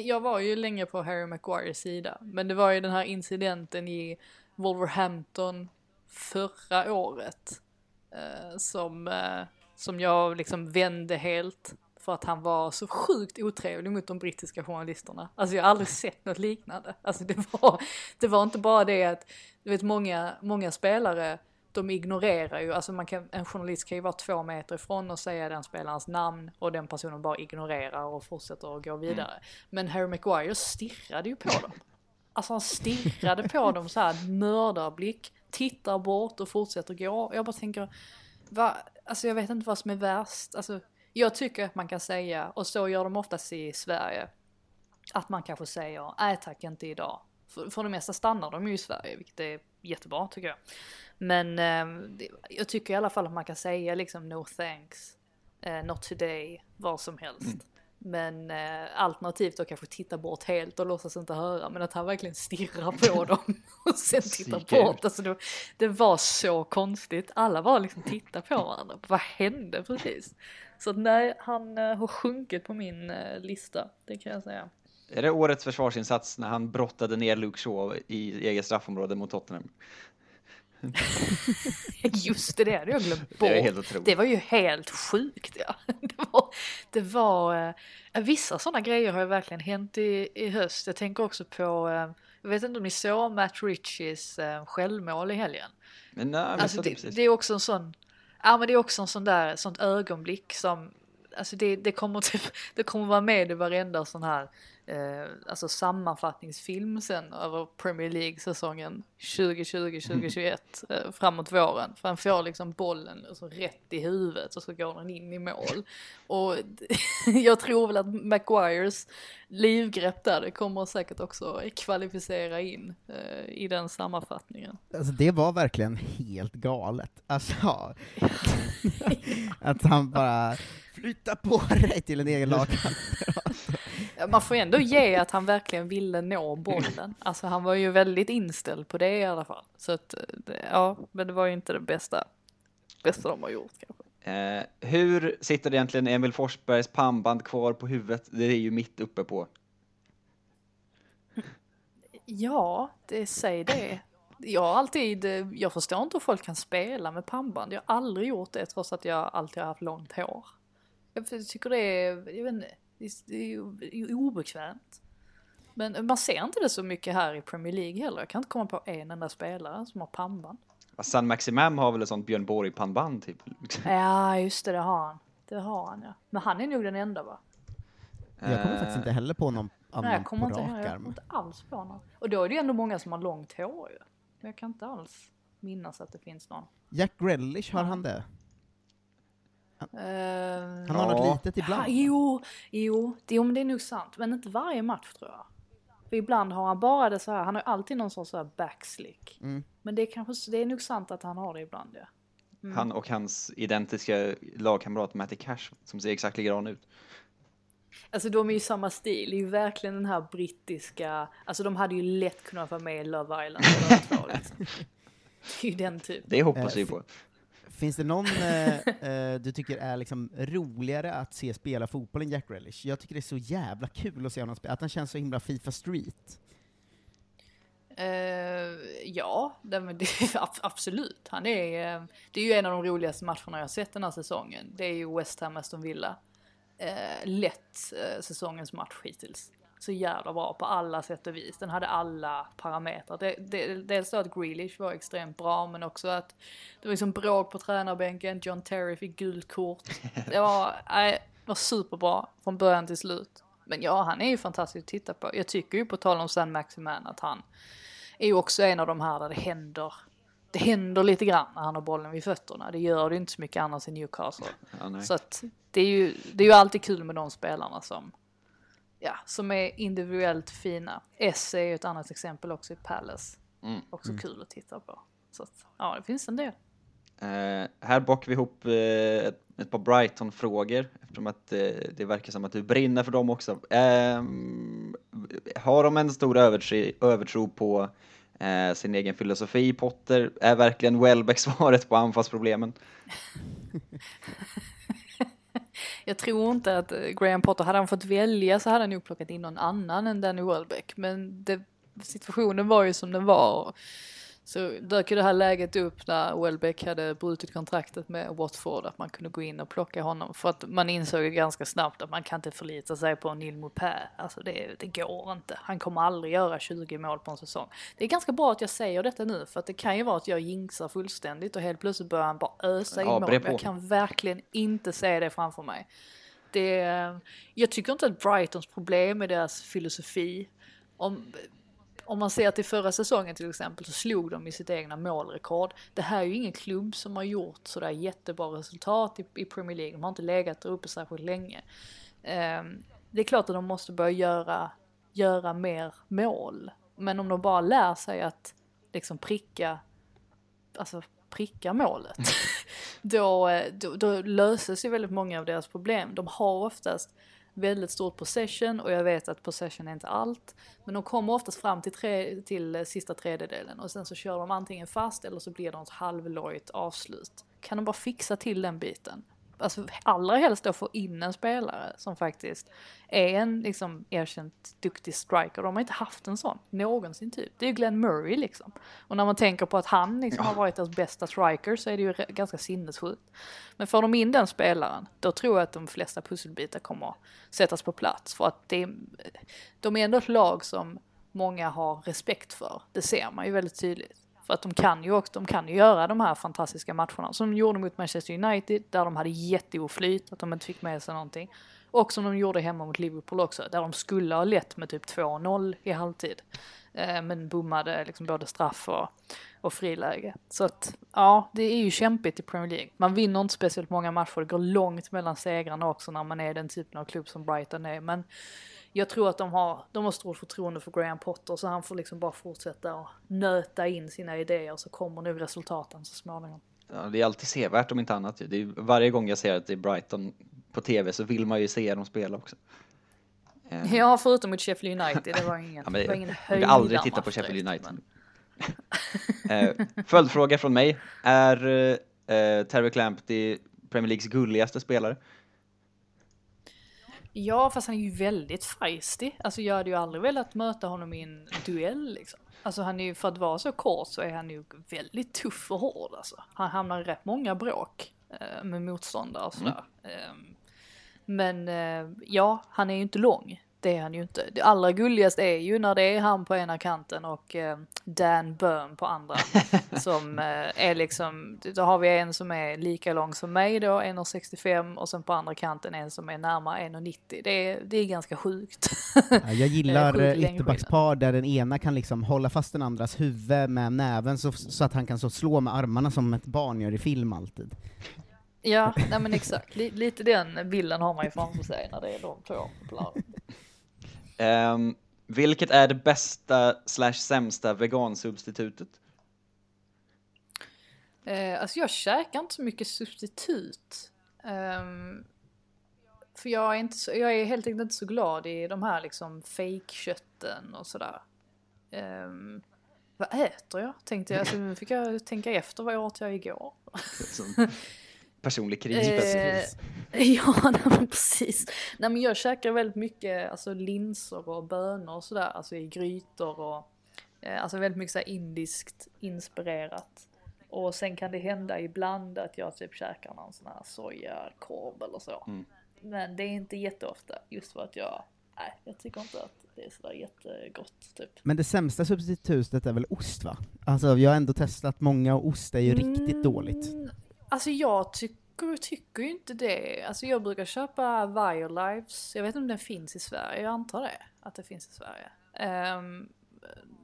Jag var ju länge på Harry Maguires sida, men det var ju den här incidenten i Wolverhampton förra året eh, som, eh, som jag liksom vände helt för att han var så sjukt otrevlig mot de brittiska journalisterna. Alltså jag har aldrig sett något liknande. Alltså det var, det var inte bara det att, du vet många, många spelare de ignorerar ju, alltså man kan, en journalist kan ju vara två meter ifrån och säga den spelarens namn och den personen bara ignorerar och fortsätter att gå vidare. Men Harry Maguire stirrade ju på dem. Alltså han stirrade på dem så här mördarblick, tittar bort och fortsätter gå. Jag bara tänker, va? Alltså jag vet inte vad som är värst. Alltså, jag tycker att man kan säga, och så gör de oftast i Sverige, att man kanske säger nej tack inte idag. För, för det mesta stannar de ju i Sverige, vilket är jättebra tycker jag. Men eh, det, jag tycker i alla fall att man kan säga liksom no thanks, eh, not today, vad som helst. Men eh, alternativt då kanske titta bort helt och låtsas inte höra. Men att han verkligen stirrar på dem och sen tittar bort. Alltså det, det var så konstigt. Alla bara liksom tittar på varandra. Vad hände precis? Så nej, han eh, har sjunkit på min eh, lista, det kan jag säga. Är det årets försvarsinsats när han brottade ner Luke Shaw i eget straffområde mot Tottenham? Just det, det hade jag glömt bort. Det. Det var ju helt sjukt ja. Det var, det var eh, vissa sådana grejer har ju verkligen hänt i, i höst. Jag tänker också på, eh, jag vet inte om ni såg Matt Ritchies eh, självmål i helgen. Men nej, Alltså så det, precis. det är också en sån, ja men det är också en sån där, sånt ögonblick som, alltså det, det kommer typ, det kommer vara med i varenda sån här, eh, alltså sammanfattningsfilm sen över Premier League-säsongen 2020-2021 eh, framåt våren. För han får liksom bollen alltså, rätt i huvudet och så går den in i mål. Och jag tror väl att Maguires livgrepp där, det kommer säkert också kvalificera in eh, i den sammanfattningen. Alltså det var verkligen helt galet. Alltså, att han bara flyttar på dig till en egen lagkamp. Man får ändå ge att han verkligen ville nå bollen. Alltså han var ju väldigt inställd på det i alla fall. Så att, ja, men det var ju inte det bästa, bästa de har gjort kanske. Eh, hur sitter egentligen Emil Forsbergs pannband kvar på huvudet? Det är ju mitt uppe på. Ja, det säger det. Jag har alltid, jag förstår inte hur folk kan spela med pannband. Jag har aldrig gjort det trots att jag alltid har haft långt hår. Jag tycker det är, jag vet inte, det är, ju- ju obekvämt. Men man ser inte det så mycket här i Premier League heller. Jag kan inte komma på en enda spelare som har pannband. San Maximum har väl ett sånt Björn Borg-pannband typ. Ja, just det, det har han. Det har han ja. Men han är nog den enda va? Jag kommer faktiskt inte heller på någon Nej, annan jag kommer på inte, rak jag kommer arm. inte alls på någon. Och då är det ändå många som har långt hår ju. Men jag kan inte alls minnas att det finns någon. Jack Grealish, har han det? Han Han har något litet ibland. Ha, jo, jo, det, jo, men det är nog sant. Men inte varje match tror jag. För ibland har han bara det så här, han har alltid någon sorts så här backslick. Mm. Men det är kanske, det är nog sant att han har det ibland ja. Mm. Han och hans identiska lagkamrat Matty Cash som ser exakt likadan ut. Alltså de är ju samma stil, det är ju verkligen den här brittiska, alltså de hade ju lätt kunnat vara med i Love Island två, liksom. Det är ju den typen. Det hoppas Eh, vi på. Finns det någon eh, eh, du tycker är liksom roligare att se spela fotboll än Jack Relish? Jag tycker det är så jävla kul att se honom spela, att han känns så himla Fifa Street. Uh, ja, det, men det, absolut. Han är, eh, det är ju en av de roligaste matcherna jag har sett den här säsongen. Det är ju West Ham Aston Villa. Uh, lätt uh, säsongens match hittills. Så jävla bra på alla sätt och vis. Den hade alla parametrar. Det, det, dels så att Grealish var extremt bra men också att det var liksom bråk på tränarbänken. John Terry fick gult kort. Det var, det var superbra från början till slut. Men ja, han är ju fantastisk att titta på. Jag tycker ju på tal om San Maximan att han är ju också en av de här där det händer det händer lite grann när han har bollen vid fötterna. Det gör det inte så mycket annars i Newcastle. Ja, så att det är, ju, det är ju alltid kul med de spelarna som, ja, som är individuellt fina. S är ju ett annat exempel också i Palace. Mm. Också Mm. kul att titta på. Så att, ja, det finns en del. Eh, här bakar vi ihop eh, ett, ett par Brighton-frågor eftersom att eh, det verkar som att du brinner för dem också. Ehm, har de en stor övertro, övertro på eh, sin egen filosofi, Potter? Är verkligen Welbeck svaret på anfallsproblemen? Jag tror inte att eh, Graham Potter, hade han fått välja så hade han nog plockat in någon annan än Danny Welbeck. Men det, situationen var ju som den var. Så dök ju det här läget upp när Welbeck hade brutit kontraktet med Watford, att man kunde gå in och plocka honom. För att man insåg ju ganska snabbt att man kan inte förlita sig på Neil Maupay. Alltså det, det går inte. Han kommer aldrig göra 20 mål på en säsong. Det är ganska bra att jag säger detta nu, för att det kan ju vara att jag jinxar fullständigt och helt plötsligt börjar han bara ösa in Ja, mål. jag kan verkligen inte se det framför mig. Det, jag tycker inte att Brightons problem är deras filosofi. Om, om man ser till förra säsongen till exempel så slog de i sitt egna målrekord. Det här är ju ingen klubb som har gjort sådär jättebra resultat i, i Premier League. De har inte legat där uppe särskilt länge. Ehm, det är klart att de måste börja göra, göra mer mål. Men om de bara lär sig att liksom pricka, alltså pricka målet. då, eh, då, då löses ju väldigt många av deras problem. De har oftast väldigt stort possession och jag vet att possession är inte allt. Men de kommer oftast fram till, tre, till sista tredjedelen och sen så kör de antingen fast eller så blir det något halvlojt avslut. Kan de bara fixa till den biten? Alltså allra helst då få in en spelare som faktiskt är en liksom erkänt duktig striker. De har inte haft en sån någonsin typ. Det är ju Glenn Murray liksom. Och när man tänker på att han liksom har varit deras bästa striker så är det ju ganska sinnessjukt. Men får de in den spelaren, då tror jag att de flesta pusselbitar kommer sättas på plats. För att det, de är ändå ett lag som många har respekt för. Det ser man ju väldigt tydligt. För att de kan ju också, de kan ju göra de här fantastiska matcherna som de gjorde mot Manchester United där de hade jätteoflyt, att de inte fick med sig någonting. Och som de gjorde hemma mot Liverpool också, där de skulle ha lett med typ 2-0 i halvtid. Eh, men bommade liksom både straff och, och friläge. Så att ja, det är ju kämpigt i Premier League. Man vinner inte speciellt många matcher, det går långt mellan segrarna också när man är den typen av klubb som Brighton är. Men jag tror att de har, de har stort förtroende för Graham Potter så han får liksom bara fortsätta och nöta in sina idéer så kommer nog resultaten så småningom. Ja, det är alltid sevärt om inte annat. Det är, varje gång jag ser att det är Brighton på tv så vill man ju se dem spela också. Eh, Ja, förutom mot Sheffield United, det var ingen, Ja, men det var ingen jag brukar aldrig titta på Sheffield United. Eh, följdfråga från mig. Är eh, Terry Clampty Premier Leagues gulligaste spelare? Ja, fast han är ju väldigt feisty. Alltså jag hade ju aldrig velat möta honom i en duell liksom. Alltså han är ju, för att vara så kort så är han ju väldigt tuff och hård alltså. Han hamnar i rätt många bråk eh, med motståndare och sådär. Ehm, men eh, ja, han är ju inte lång. Det är han ju inte. Det allra gulligaste är ju när det är han på ena kanten och eh, Dan Burn på andra. som eh, är liksom, då har vi en som är lika lång som mig då, 1,65 och sen på andra kanten en som är närmare 1,90. Det är, det är ganska sjukt. Ja, jag gillar eh, ytterbackspar där den ena kan liksom hålla fast den andras huvud med näven så, så att han kan så slå med armarna som ett barn gör i film alltid. Ja, nej men exakt. Li- lite den bilden har man ju framför sig när det är de två på planen. Ehm, vilket är det bästa slash sämsta vegansubstitutet? Eh, alltså jag käkar inte så mycket substitut. Ehm, för jag är, inte så, jag är helt enkelt inte så glad i de här liksom fake-kötten och sådär. Ehm, vad äter jag? Tänkte jag. Alltså, nu fick jag tänka efter vad jag åt jag igår. Personlig kris. Eh, ja, nej, men precis. Nej men jag käkar väldigt mycket alltså linser och bönor och sådär, alltså i grytor och eh, alltså väldigt mycket så här indiskt inspirerat. Och sen kan det hända ibland att jag typ käkar någon sån här sojakorv eller så. Mm. Men det är inte jätteofta, just för att jag, nej jag tycker inte att det är sådär jättegott typ. Men det sämsta substitutet är väl ost va? Alltså jag har ändå testat många och ost är ju riktigt dåligt. Alltså jag tycker, tycker ju inte det. Alltså jag brukar köpa Violives, jag vet inte om den finns i Sverige, jag antar det, att det finns i Sverige. Ehm,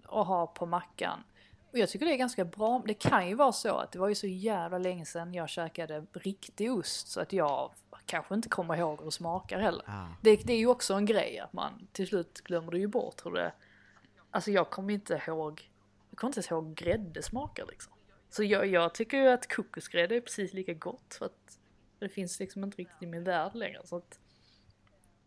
och ha på mackan. Och jag tycker det är ganska bra. Det kan ju vara så att det var ju så jävla länge sedan jag käkade riktig ost så att jag kanske inte kommer ihåg hur det smakar heller. Det, det är ju också en grej att man till slut glömmer det ju bort hur det... Alltså jag kommer inte ihåg, jag kommer inte ens ihåg grädde smakar liksom. Så jag, jag tycker ju att kokosgrädde är precis lika gott för att det finns liksom inte riktigt i min värld längre. Så, att,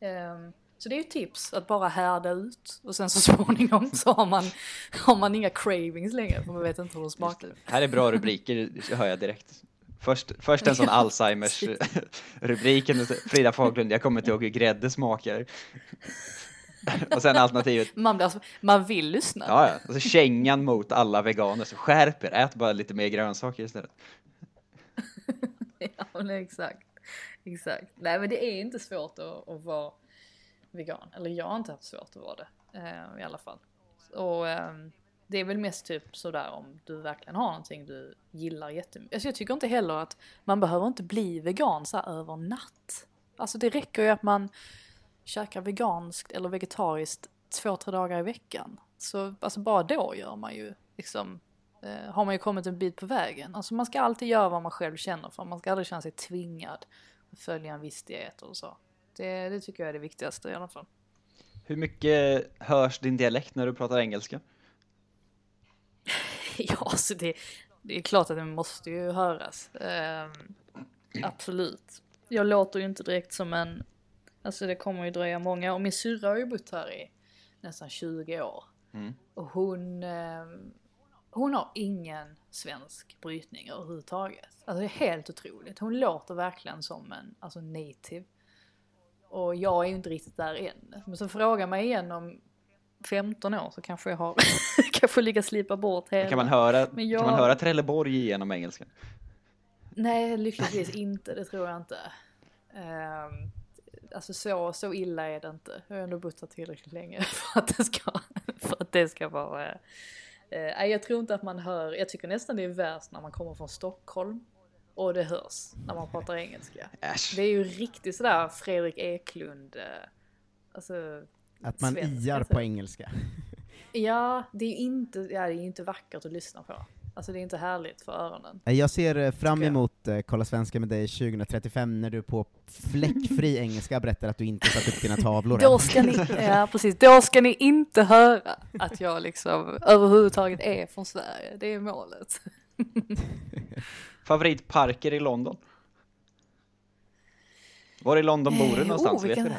ehm, så det är ju tips att bara härda ut och sen så småningom så har man, har man inga cravings längre för man vet inte hur de smakar. Här är bra rubriker, det hör jag direkt. Först, först en sån Ja, Alzheimers rubriken, Frida Faglund, jag kommer inte ihåg hur grädde smakar. Och sen alternativet, Man, blir alltså, man vill lyssna. ja, ja, alltså kängan mot alla veganer, så skärp er, ät bara lite mer grönsaker istället. ja men exakt. Exakt. Nej men det är inte svårt att, att vara vegan. Eller jag har inte haft svårt att vara det. Eh, I alla fall. Och ehm, det är väl mest typ sådär om du verkligen har någonting du gillar jättemycket. Alltså jag tycker inte heller att man behöver inte bli vegan så här över natt. Alltså det räcker ju att man käkar veganskt eller vegetariskt två, tre dagar i veckan. Så alltså bara då gör man ju liksom eh, har man ju kommit en bit på vägen. Alltså man ska alltid göra vad man själv känner för. Man ska aldrig känna sig tvingad att följa en viss diet och så. Det, det tycker jag är det viktigaste i alla fall. Hur mycket hörs din dialekt när du pratar engelska? ja, så det, det är klart att det måste ju höras. Ehm, absolut. Jag låter ju inte direkt som en, alltså det kommer ju dröja många, och min syrra har ju bott här i nästan 20 år. Mm. Och hon, ehm, hon har ingen svensk brytning överhuvudtaget. Alltså det är helt otroligt. Hon låter verkligen som en alltså native. Och jag är ju inte riktigt där än. Men så fråga mig igen om 15 år så kanske jag har, kanske lyckas slipa bort hela. Kan man höra, Men jag- kan man höra Trelleborg genom engelskan? Nej, lyckligtvis inte, det tror jag inte. Um, alltså så, så illa är det inte. Jag har ändå bott här tillräckligt länge för att det ska, för att det ska vara... eh, Nej, jag tror inte att man hör, jag tycker nästan det är värst när man kommer från Stockholm och det hörs när man pratar engelska. Det är ju riktigt sådär Fredrik Eklund, eh, alltså... Att man svenska, iar typ. på engelska. Ja, det är ju inte, ja, det är ju inte vackert att lyssna på. Alltså det är inte härligt för öronen. Jag ser eh, fram emot eh, Kolla Svenska med dig 2035 när du på fläckfri engelska berättar att du inte satt upp dina tavlor Då ska ni, ja precis, då ska ni inte höra att jag liksom överhuvudtaget är från Sverige. Det är målet. Favoritparker i London? Var i London bor du Eh, någonstans? oh, Vet vilken- du det?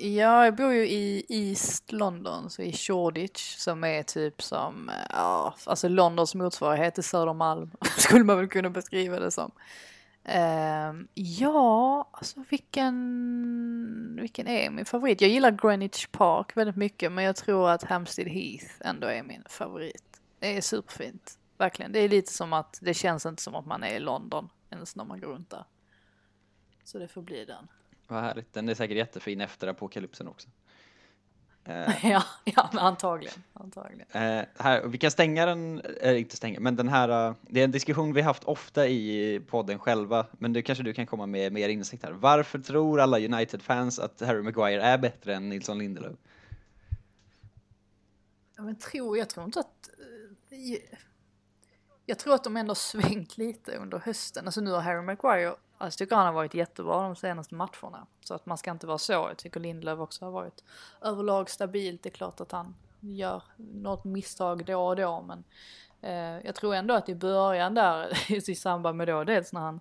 Ja, jag bor ju i East London, så i Shoreditch, som är typ som, ja, alltså Londons motsvarighet till Södermalm, skulle man väl kunna beskriva det som. Uh, ja, alltså vilken, vilken är min favorit? Jag gillar Greenwich Park väldigt mycket, men jag tror att Hampstead Heath ändå är min favorit. Det är superfint, verkligen. Det är lite som att, det känns inte som att man är i London ens när man går runt där. Så det får bli den. Vad härligt, den är säkert jättefin efter apokalypsen också. Eh, ja, ja, antagligen. antagligen. Eh, här, vi kan stänga den, eller inte stänga, men den här, eh, det är en diskussion vi haft ofta i podden själva, men du kanske du kan komma med mer insikt här. Varför tror alla United-fans att Harry Maguire är bättre än Nilsson Lindelöf? Ja, men tror, jag tror inte att... eh, Jag tror att de ändå svängt lite under hösten. Alltså nu har Harry Maguire, Alltså, jag tycker han har varit jättebra de senaste matcherna. Så att man ska inte vara så. Jag tycker Lindelöf också har varit överlag stabilt. Det är klart att han gör något misstag då och då men eh, jag tror ändå att i början där i samband med då dels när han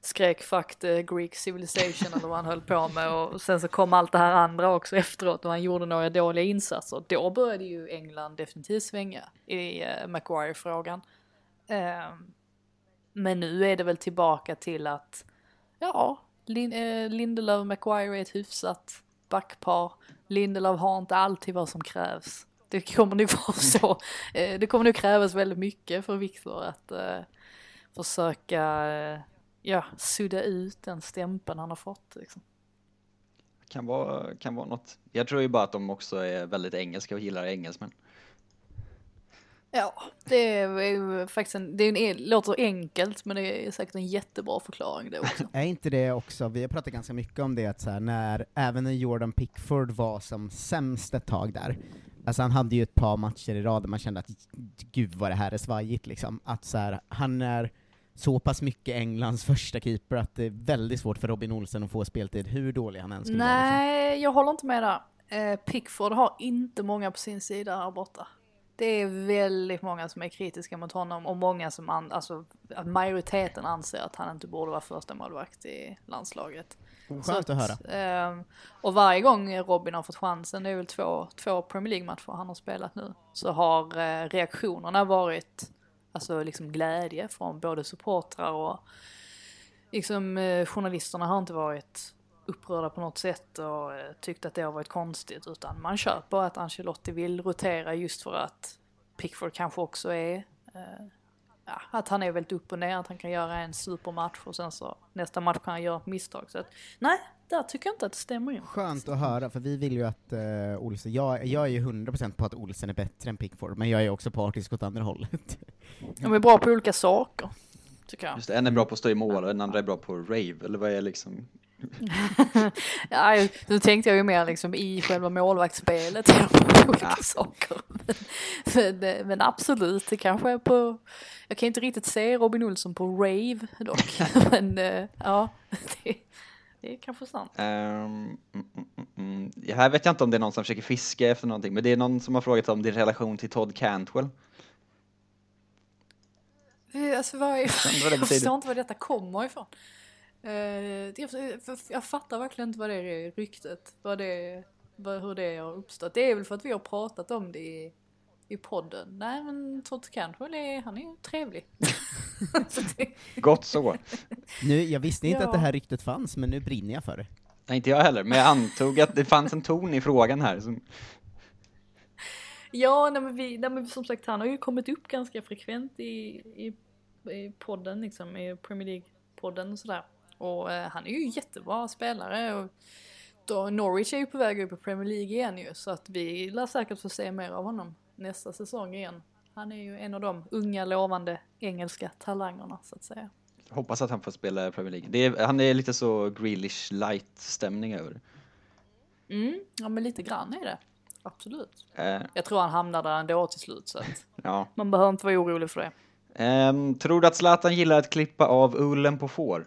skrek fuck the Greek civilization eller vad han höll på med och sen så kom allt det här andra också efteråt och han gjorde några dåliga insatser. Då började ju England definitivt svänga i eh, Maguire-frågan. Eh, men nu är det väl tillbaka till att ja, Lin, eh, Lindelöf och Maguire är ett hyfsat backpar. Lindelöf har inte alltid vad som krävs. Det kommer nog vara så. Eh, det kommer nog krävas väldigt mycket för Viktor att eh, försöka eh, ja, sudda ut den stämpeln han har fått. Liksom. Kan vara, kan vara något. Jag tror ju bara att de också är väldigt engelska och gillar engelsmän. Ja, det är faktiskt en, det är en, låter enkelt men det är säkert en jättebra förklaring det också. Är inte det också, vi har pratat ganska mycket om det, att så här, när, även när Jordan Pickford var som sämst ett tag där, alltså han hade ju ett par matcher i rad där man kände att gud vad det här är svajigt liksom, att så här, han är så pass mycket Englands första keeper att det är väldigt svårt för Robin Olsen att få speltid, hur dålig han än skulle vara. Liksom. Nej, jag håller inte med där. Eh, Pickford har inte många på sin sida här borta. Det är väldigt många som är kritiska mot honom och många som, an, alltså att majoriteten anser att han inte borde vara första målvakt i landslaget. Skönt att höra. Eh, och varje gång Robin har fått chansen, det är väl två, två Premier League-matcher han har spelat nu, så har eh, reaktionerna varit alltså liksom glädje från både supportrar och liksom eh, journalisterna har inte varit upprörda på något sätt och eh, tyckt att det har varit konstigt utan man köper att Ancelotti vill rotera just för att Pickford kanske också är eh, ja, att han är väldigt upp och ner, att han kan göra en supermatch och sen så nästa match kan han göra ett misstag. Så att, nej, där tycker jag inte att det stämmer in. Skönt att höra, för vi vill ju att uh, Olsen, jag, jag är ju 100% på att Olsen är bättre än Pickford, men jag är också partisk åt andra hållet. De är bra på olika saker, tycker jag. Just det, en är bra på att stå i mål och den andra är bra på rave, eller vad är liksom? Ja, nu tänkte jag ju mer liksom i själva målvaktsspelet, olika saker. Men, men, men absolut, det kanske är på, jag kan inte riktigt se Robin Olsson på rave dock, men eh, ja, det, det är kanske sant. Um, mm, mm. Ja, här vet jag inte om det är någon som försöker fiska efter någonting, men det är någon som har frågat om din relation till Todd Cantwell. Eh, Alltså vad är, jag förstår inte var detta kommer ifrån. Eh, jag fattar verkligen inte vad det är ryktet, vad det, vad, hur det har uppstått. Det är väl för att vi har pratat om det i i podden. Nej men Todd Cantwell är, han är ju trevlig. Gott så. Nu, jag visste inte Ja. att det här ryktet fanns, men nu brinner jag för det. Nej, inte jag heller, men jag antog att det fanns en ton i frågan här. Som, Ja, nej men, vi, nej men som sagt han har ju kommit upp ganska frekvent i, i, i podden liksom, i Premier League-podden och sådär. Och eh, han är ju jättebra spelare och då, Norwich är ju på väg upp i Premier League igen ju så att vi lär säkert få se mer av honom nästa säsong igen. Han är ju en av de unga lovande engelska talangerna så att säga. hoppas att han får spela i Premier League. Är, han är lite så Grealish light-stämning över det. Mm, ja men lite grann är det. Absolut. Eh, Jag tror han hamnar där ändå till slut så att ja. man behöver inte vara orolig för det. Ehm, tror du att Zlatan gillar att klippa av ullen på får?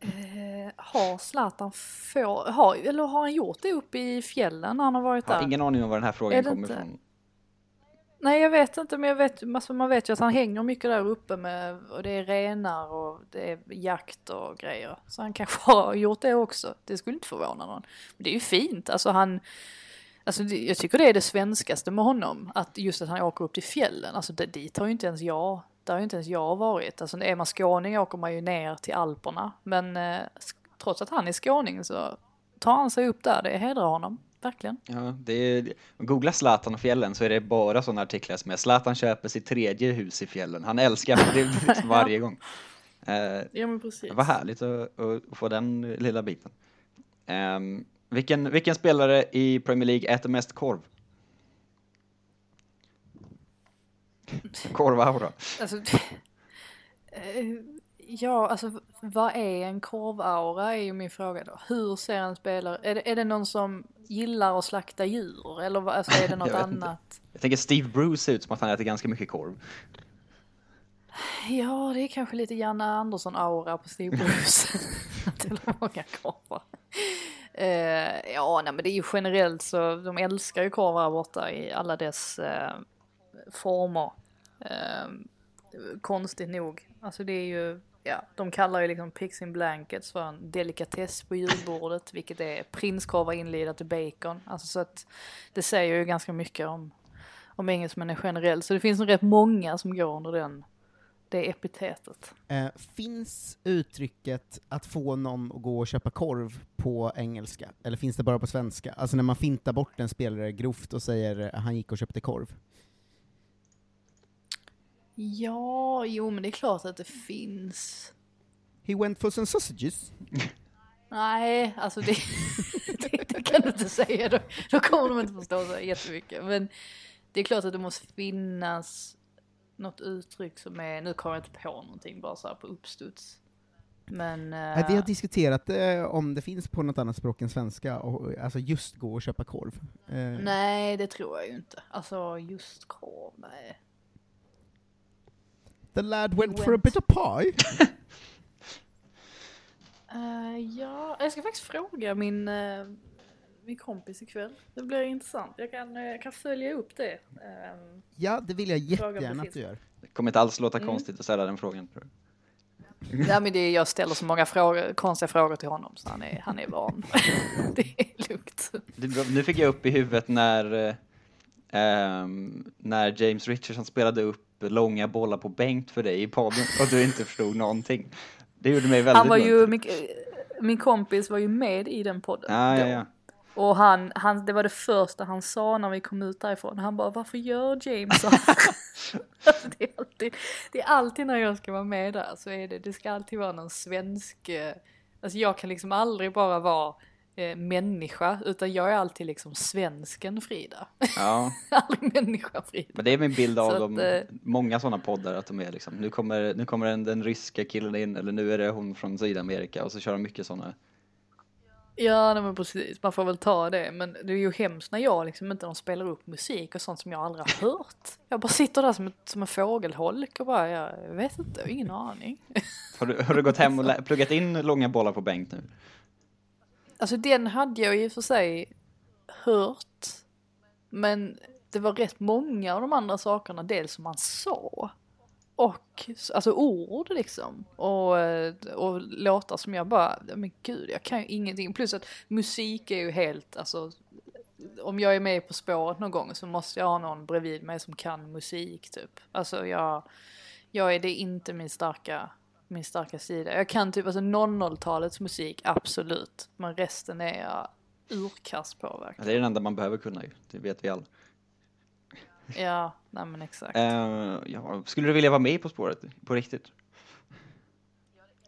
Eh, har Zlatan få, har, eller har han gjort det uppe i fjällen när han har varit Jag har där? ingen aning om var den här frågan kommer inte? ifrån. Nej jag vet inte men jag vet, alltså, man vet ju att han hänger mycket där uppe med, och det är renar och det är jakt och grejer. Så han kanske har gjort det också, det skulle inte förvåna någon. Men det är ju fint, alltså han, alltså jag tycker det är det svenskaste med honom, att just att han åker upp till fjällen, alltså det, dit har ju inte ens jag, där har ju inte ens jag varit. Alltså är man skåning åker man ju ner till Alperna, men eh, trots att han är skåning så tar han sig upp där, det hedrar honom, verkligen. Ja, det är, googla Zlatan och fjällen så är det bara sådana artiklar som är Zlatan köper sitt tredje hus i fjällen. Han älskar det varje gång. Eh, Ja men precis. Vad härligt att, att få den lilla biten. Ehm, vilken, vilken spelare i Premier League äter mest korv? Korvaura. Alltså, eh, ja, alltså vad är en korvaura är ju min fråga då. Hur ser en spelare, är det, är det någon som gillar att slakta djur eller vad, alltså är det något Jag vet inte. annat? Jag tänker Steve Bruce ser ut som att han äter ganska mycket korv. Ja, det är kanske lite Janne Andersson-aura på Steve Bruce. Är många korvar. Eh, ja, nej men det är ju generellt så, de älskar ju korvar här borta i alla dess eh, former. Eh, konstigt nog. Alltså det är ju, ja, de kallar ju liksom pigs in blankets för en delikatess på julbordet, vilket är prinskorvar inlidat i bacon. Alltså så att det säger ju ganska mycket om, om engelsmännen generellt. Så det finns nog rätt många som går under den, det epitetet. Eh, finns uttrycket att få någon att gå och köpa korv på engelska, eller finns det bara på svenska? Alltså när man fintar bort en spelare grovt och säger att han gick och köpte korv. Ja, jo men det är klart att det finns. He went for some sausages. Nej, alltså det, det, det kan du inte säga. Då, då kommer de inte förstå så jättemycket. Men det är klart att det måste finnas något uttryck som är, nu kommer jag inte på någonting bara så här på uppstuds. Men... Eh, vi har diskuterat eh, om det finns på något annat språk än svenska, och, alltså just gå och köpa korv. Eh, Nej, det tror jag ju inte. Alltså just korv, nej. The lad went, He for a went. bit of pie. Eh, ja, jag ska faktiskt fråga min, eh, min kompis ikväll. Det blir intressant. Jag kan, eh, jag kan följa upp det. Ehm, ja, det vill jag jättegärna att du gör. Det kommer inte alls låta Mm. konstigt att ställa den frågan. tror jag. Ja men det är, jag ställer så många frågor, konstiga frågor till honom så han är, han är van. det är lugnt. Nu fick jag upp i huvudet när, eh, ehm, när James Richardson spelade upp långa bollar på bänk för dig i podden och du inte förstod någonting. Det gjorde mig väldigt Han var ju, min, min kompis var ju med i den podden. Ja, ja, ja. Och han, han, det var det första han sa när vi kom ut därifrån. Han bara, varför gör James så här?" alltså, det, är alltid, det är alltid när jag ska vara med där så är det, det ska alltid vara någon svensk, eh, alltså jag kan liksom aldrig bara vara eh, människa utan jag är alltid liksom svensken Frida. ja. aldrig människa Frida. Men det är min bild av Så dem, att, eh, många sådana poddar, att de är liksom, nu kommer, nu kommer den, den ryska killen in, eller nu är det hon från Sydamerika, och så kör de mycket sådana. Ja, nej, men precis. Man får väl ta det. Men det är ju hemskt när jag liksom inte de spelar upp musik och sånt som jag aldrig har hört. Jag bara sitter där som, ett, som en fågelholk och bara, jag vet inte, jag har ingen aning. Har du, har du gått hem och pluggat in långa bollar på bänk nu? Alltså den hade jag i och för sig hört. Men det var rätt många av de andra sakerna, dels som man sa. Och alltså ord liksom. Och, eh, och låtar som jag bara, men gud jag kan ju ingenting. Plus att musik är ju helt, alltså om jag är med På spåret någon gång så måste jag ha någon bredvid mig som kan musik typ. Alltså jag, jag är det är inte min starka, min starka sida. Jag kan typ alltså 00-talets musik, absolut. Men resten är jag urkass på verkligen. Det är den enda man behöver kunna ju, det vet vi alla. Ja, nej men exakt. Eh, ja, skulle du vilja vara med På spåret på riktigt?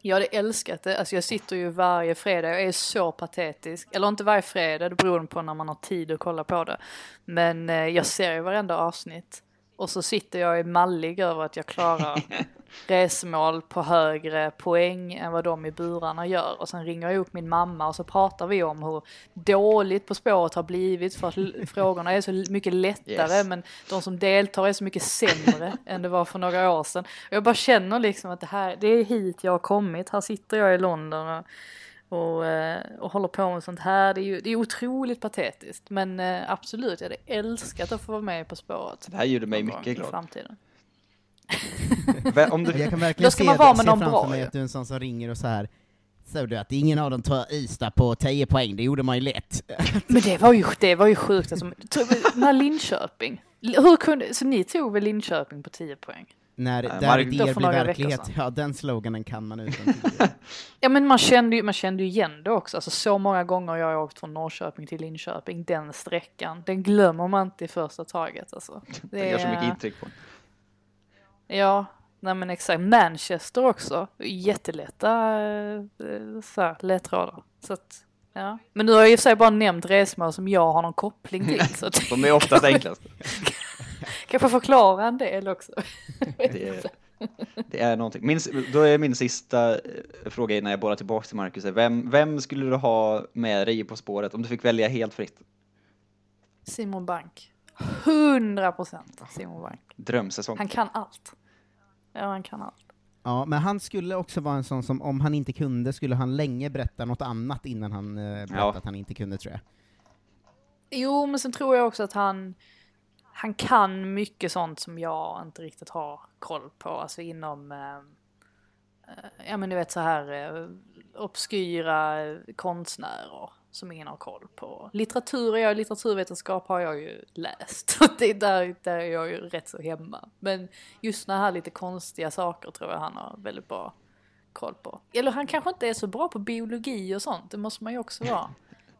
Jag hade älskat det. Alltså jag sitter ju varje fredag, jag är så patetisk. Eller inte varje fredag, det beror på när man har tid att kolla på det. Men eh, jag ser ju varenda avsnitt. Och så sitter jag i mallig över att jag klarar resmål på högre poäng än vad de i burarna gör. Och sen ringer jag upp min mamma och så pratar vi om hur dåligt På spåret har blivit för att frågorna är så mycket lättare Yes. men de som deltar är så mycket sämre än det var för några år sedan. Och jag bara känner liksom att det här, det är hit jag har kommit. Här sitter jag i London och, och, eh, och håller på med sånt här. Det är ju det är otroligt patetiskt. Men eh, absolut, jag hade älskat att få vara med På spåret. Det här gjorde mig mycket i glad. framtiden. Om du... Jag kan verkligen Då ska se, vara det- med se någon framför bra mig att du är en sån som ringer och så här Såg du att ingen av dem tar Ystad på 10 poäng, det gjorde man ju lätt. Men det var ju, det var ju sjukt. Alltså, när Linköping, hur kunde, så ni tog väl Linköping på 10 poäng? När Nej, där idéer blir verklighet, ja den sloganen kan man utan. Ja men man kände ju, man kände ju igen det också. Alltså så många gånger jag har åkt från Norrköping till Linköping, den sträckan, den glömmer man inte i första taget alltså. Det gör så mycket intryck på. Ja, nej men exakt. Manchester också, jättelätta eh, så här, ledtrådar. Så att, ja. Men nu har jag i och för sig bara nämnt resmål som jag har någon koppling till. Så att, De är oftast enklast. kanske förklara en del också. Det är, det är någonting. Min, då är min sista eh, fråga innan jag bollar tillbaka till Marcus. Vem, vem skulle du ha med dig På spåret om du fick välja helt fritt? Simon Bank. 100 procent Simon Bank. Drömsäsong. Han kan allt. Ja, han kan allt. Ja, men han skulle också vara en sån som, om han inte kunde, skulle han länge berätta något annat innan han eh, berättade Ja. att han inte kunde, tror jag. Jo, men sen tror jag också att han, han kan mycket sånt som jag inte riktigt har koll på, alltså inom, eh, eh, ja men du vet så här eh, obskyra konstnärer som ingen har koll på. Litteratur, är jag, litteraturvetenskap har jag ju läst, det är där, där är jag ju rätt så hemma. Men just såna här lite konstiga saker tror jag han har väldigt bra koll på. Eller han kanske inte är så bra på biologi och sånt, det måste man ju också vara.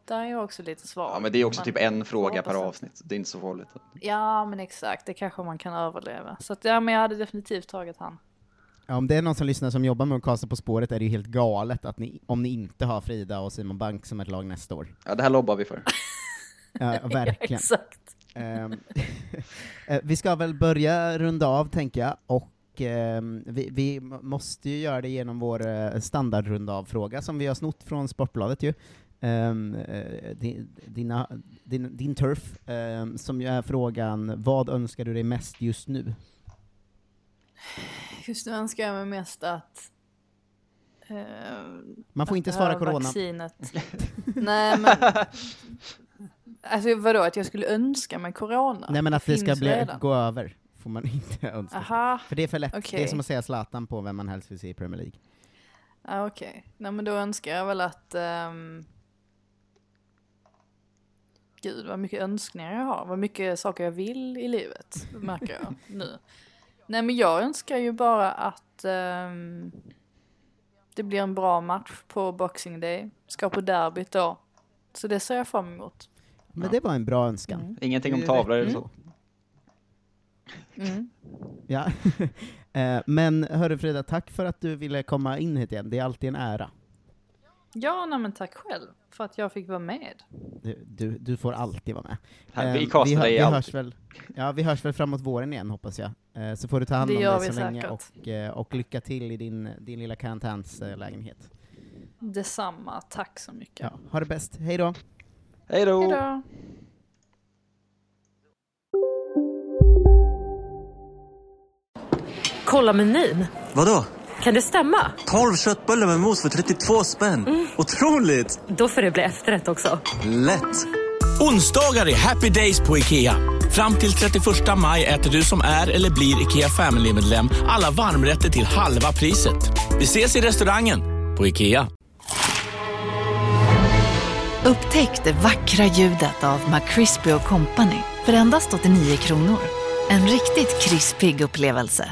Där är jag också lite svag. Ja, men det är också Man typ en fråga per avsnitt. Det är inte så farligt. Ja men exakt, det kanske man kan överleva. Så att, ja men jag hade definitivt tagit han. Ja, om det är någon som lyssnar som jobbar med att kasta På spåret är det ju helt galet att ni, om ni inte har Frida och Simon Bank som ett lag nästa år. Ja, det här lobbar vi för. Ja, verkligen. exakt. Ehm, eh, vi ska väl börja runda av, tänker jag, och ehm, vi, vi måste ju göra det genom vår uh, standardrunda av-fråga som vi har snott från Sportbladet ju. Ehm, eh, di- dina, din, din turf, ehm, som ju är frågan, vad önskar du dig mest just nu? Just nu önskar jag mig mest att... eh, Man får att inte det svara corona. Vaccinet. Nej men... Alltså vadå, att jag skulle önska mig corona? Nej men att det, ska finns bli, redan. gå över, får man inte önska. Aha, För det är för lätt, det är som att säga Zlatan på vem man helst vill se i Premier League. Ja, Okej, nej men då önskar jag väl att... ehm, Gud vad mycket önskningar jag har, vad mycket saker jag vill i livet, märker jag nu. Nej men jag önskar ju bara att ehm, det blir en bra match på Boxing Day, ska på derbyt då. Så det ser jag fram emot. Men det var en bra önskan. Mm. Ingenting om tavlor eller så. Mm. Ja. Eh, Men hörru Frida, tack för att du ville komma in hit igen, det är alltid en ära. Ja, nej men tack själv för att jag fick vara med. Du, du, du får alltid vara med. Här, vi Eh, hö- dig vi alltid. hörs väl, Ja, vi hörs väl framåt våren igen hoppas jag. Eh, Så får du ta hand Det om dig vi så länge säkert. och, eh, och lycka till i din, din lilla karantänslägenhet. Detsamma, tack så mycket. Ja, ha det bäst, hej då! Hej då! Hej då! Kolla menyn. Vadå? Kan det stämma? 12 köttbullar med mos för 32 spänn. Otroligt! Då får det bli efterrätt också. Lätt! Onsdagar är happy days på IKEA. Fram till 31 maj äter du som är eller blir IKEA Family-medlem alla varmrätter till halva priset. Vi ses i restaurangen på IKEA. Upptäck det vackra ljudet av McCrispy Company för endast 89 kronor. En riktigt krispig upplevelse.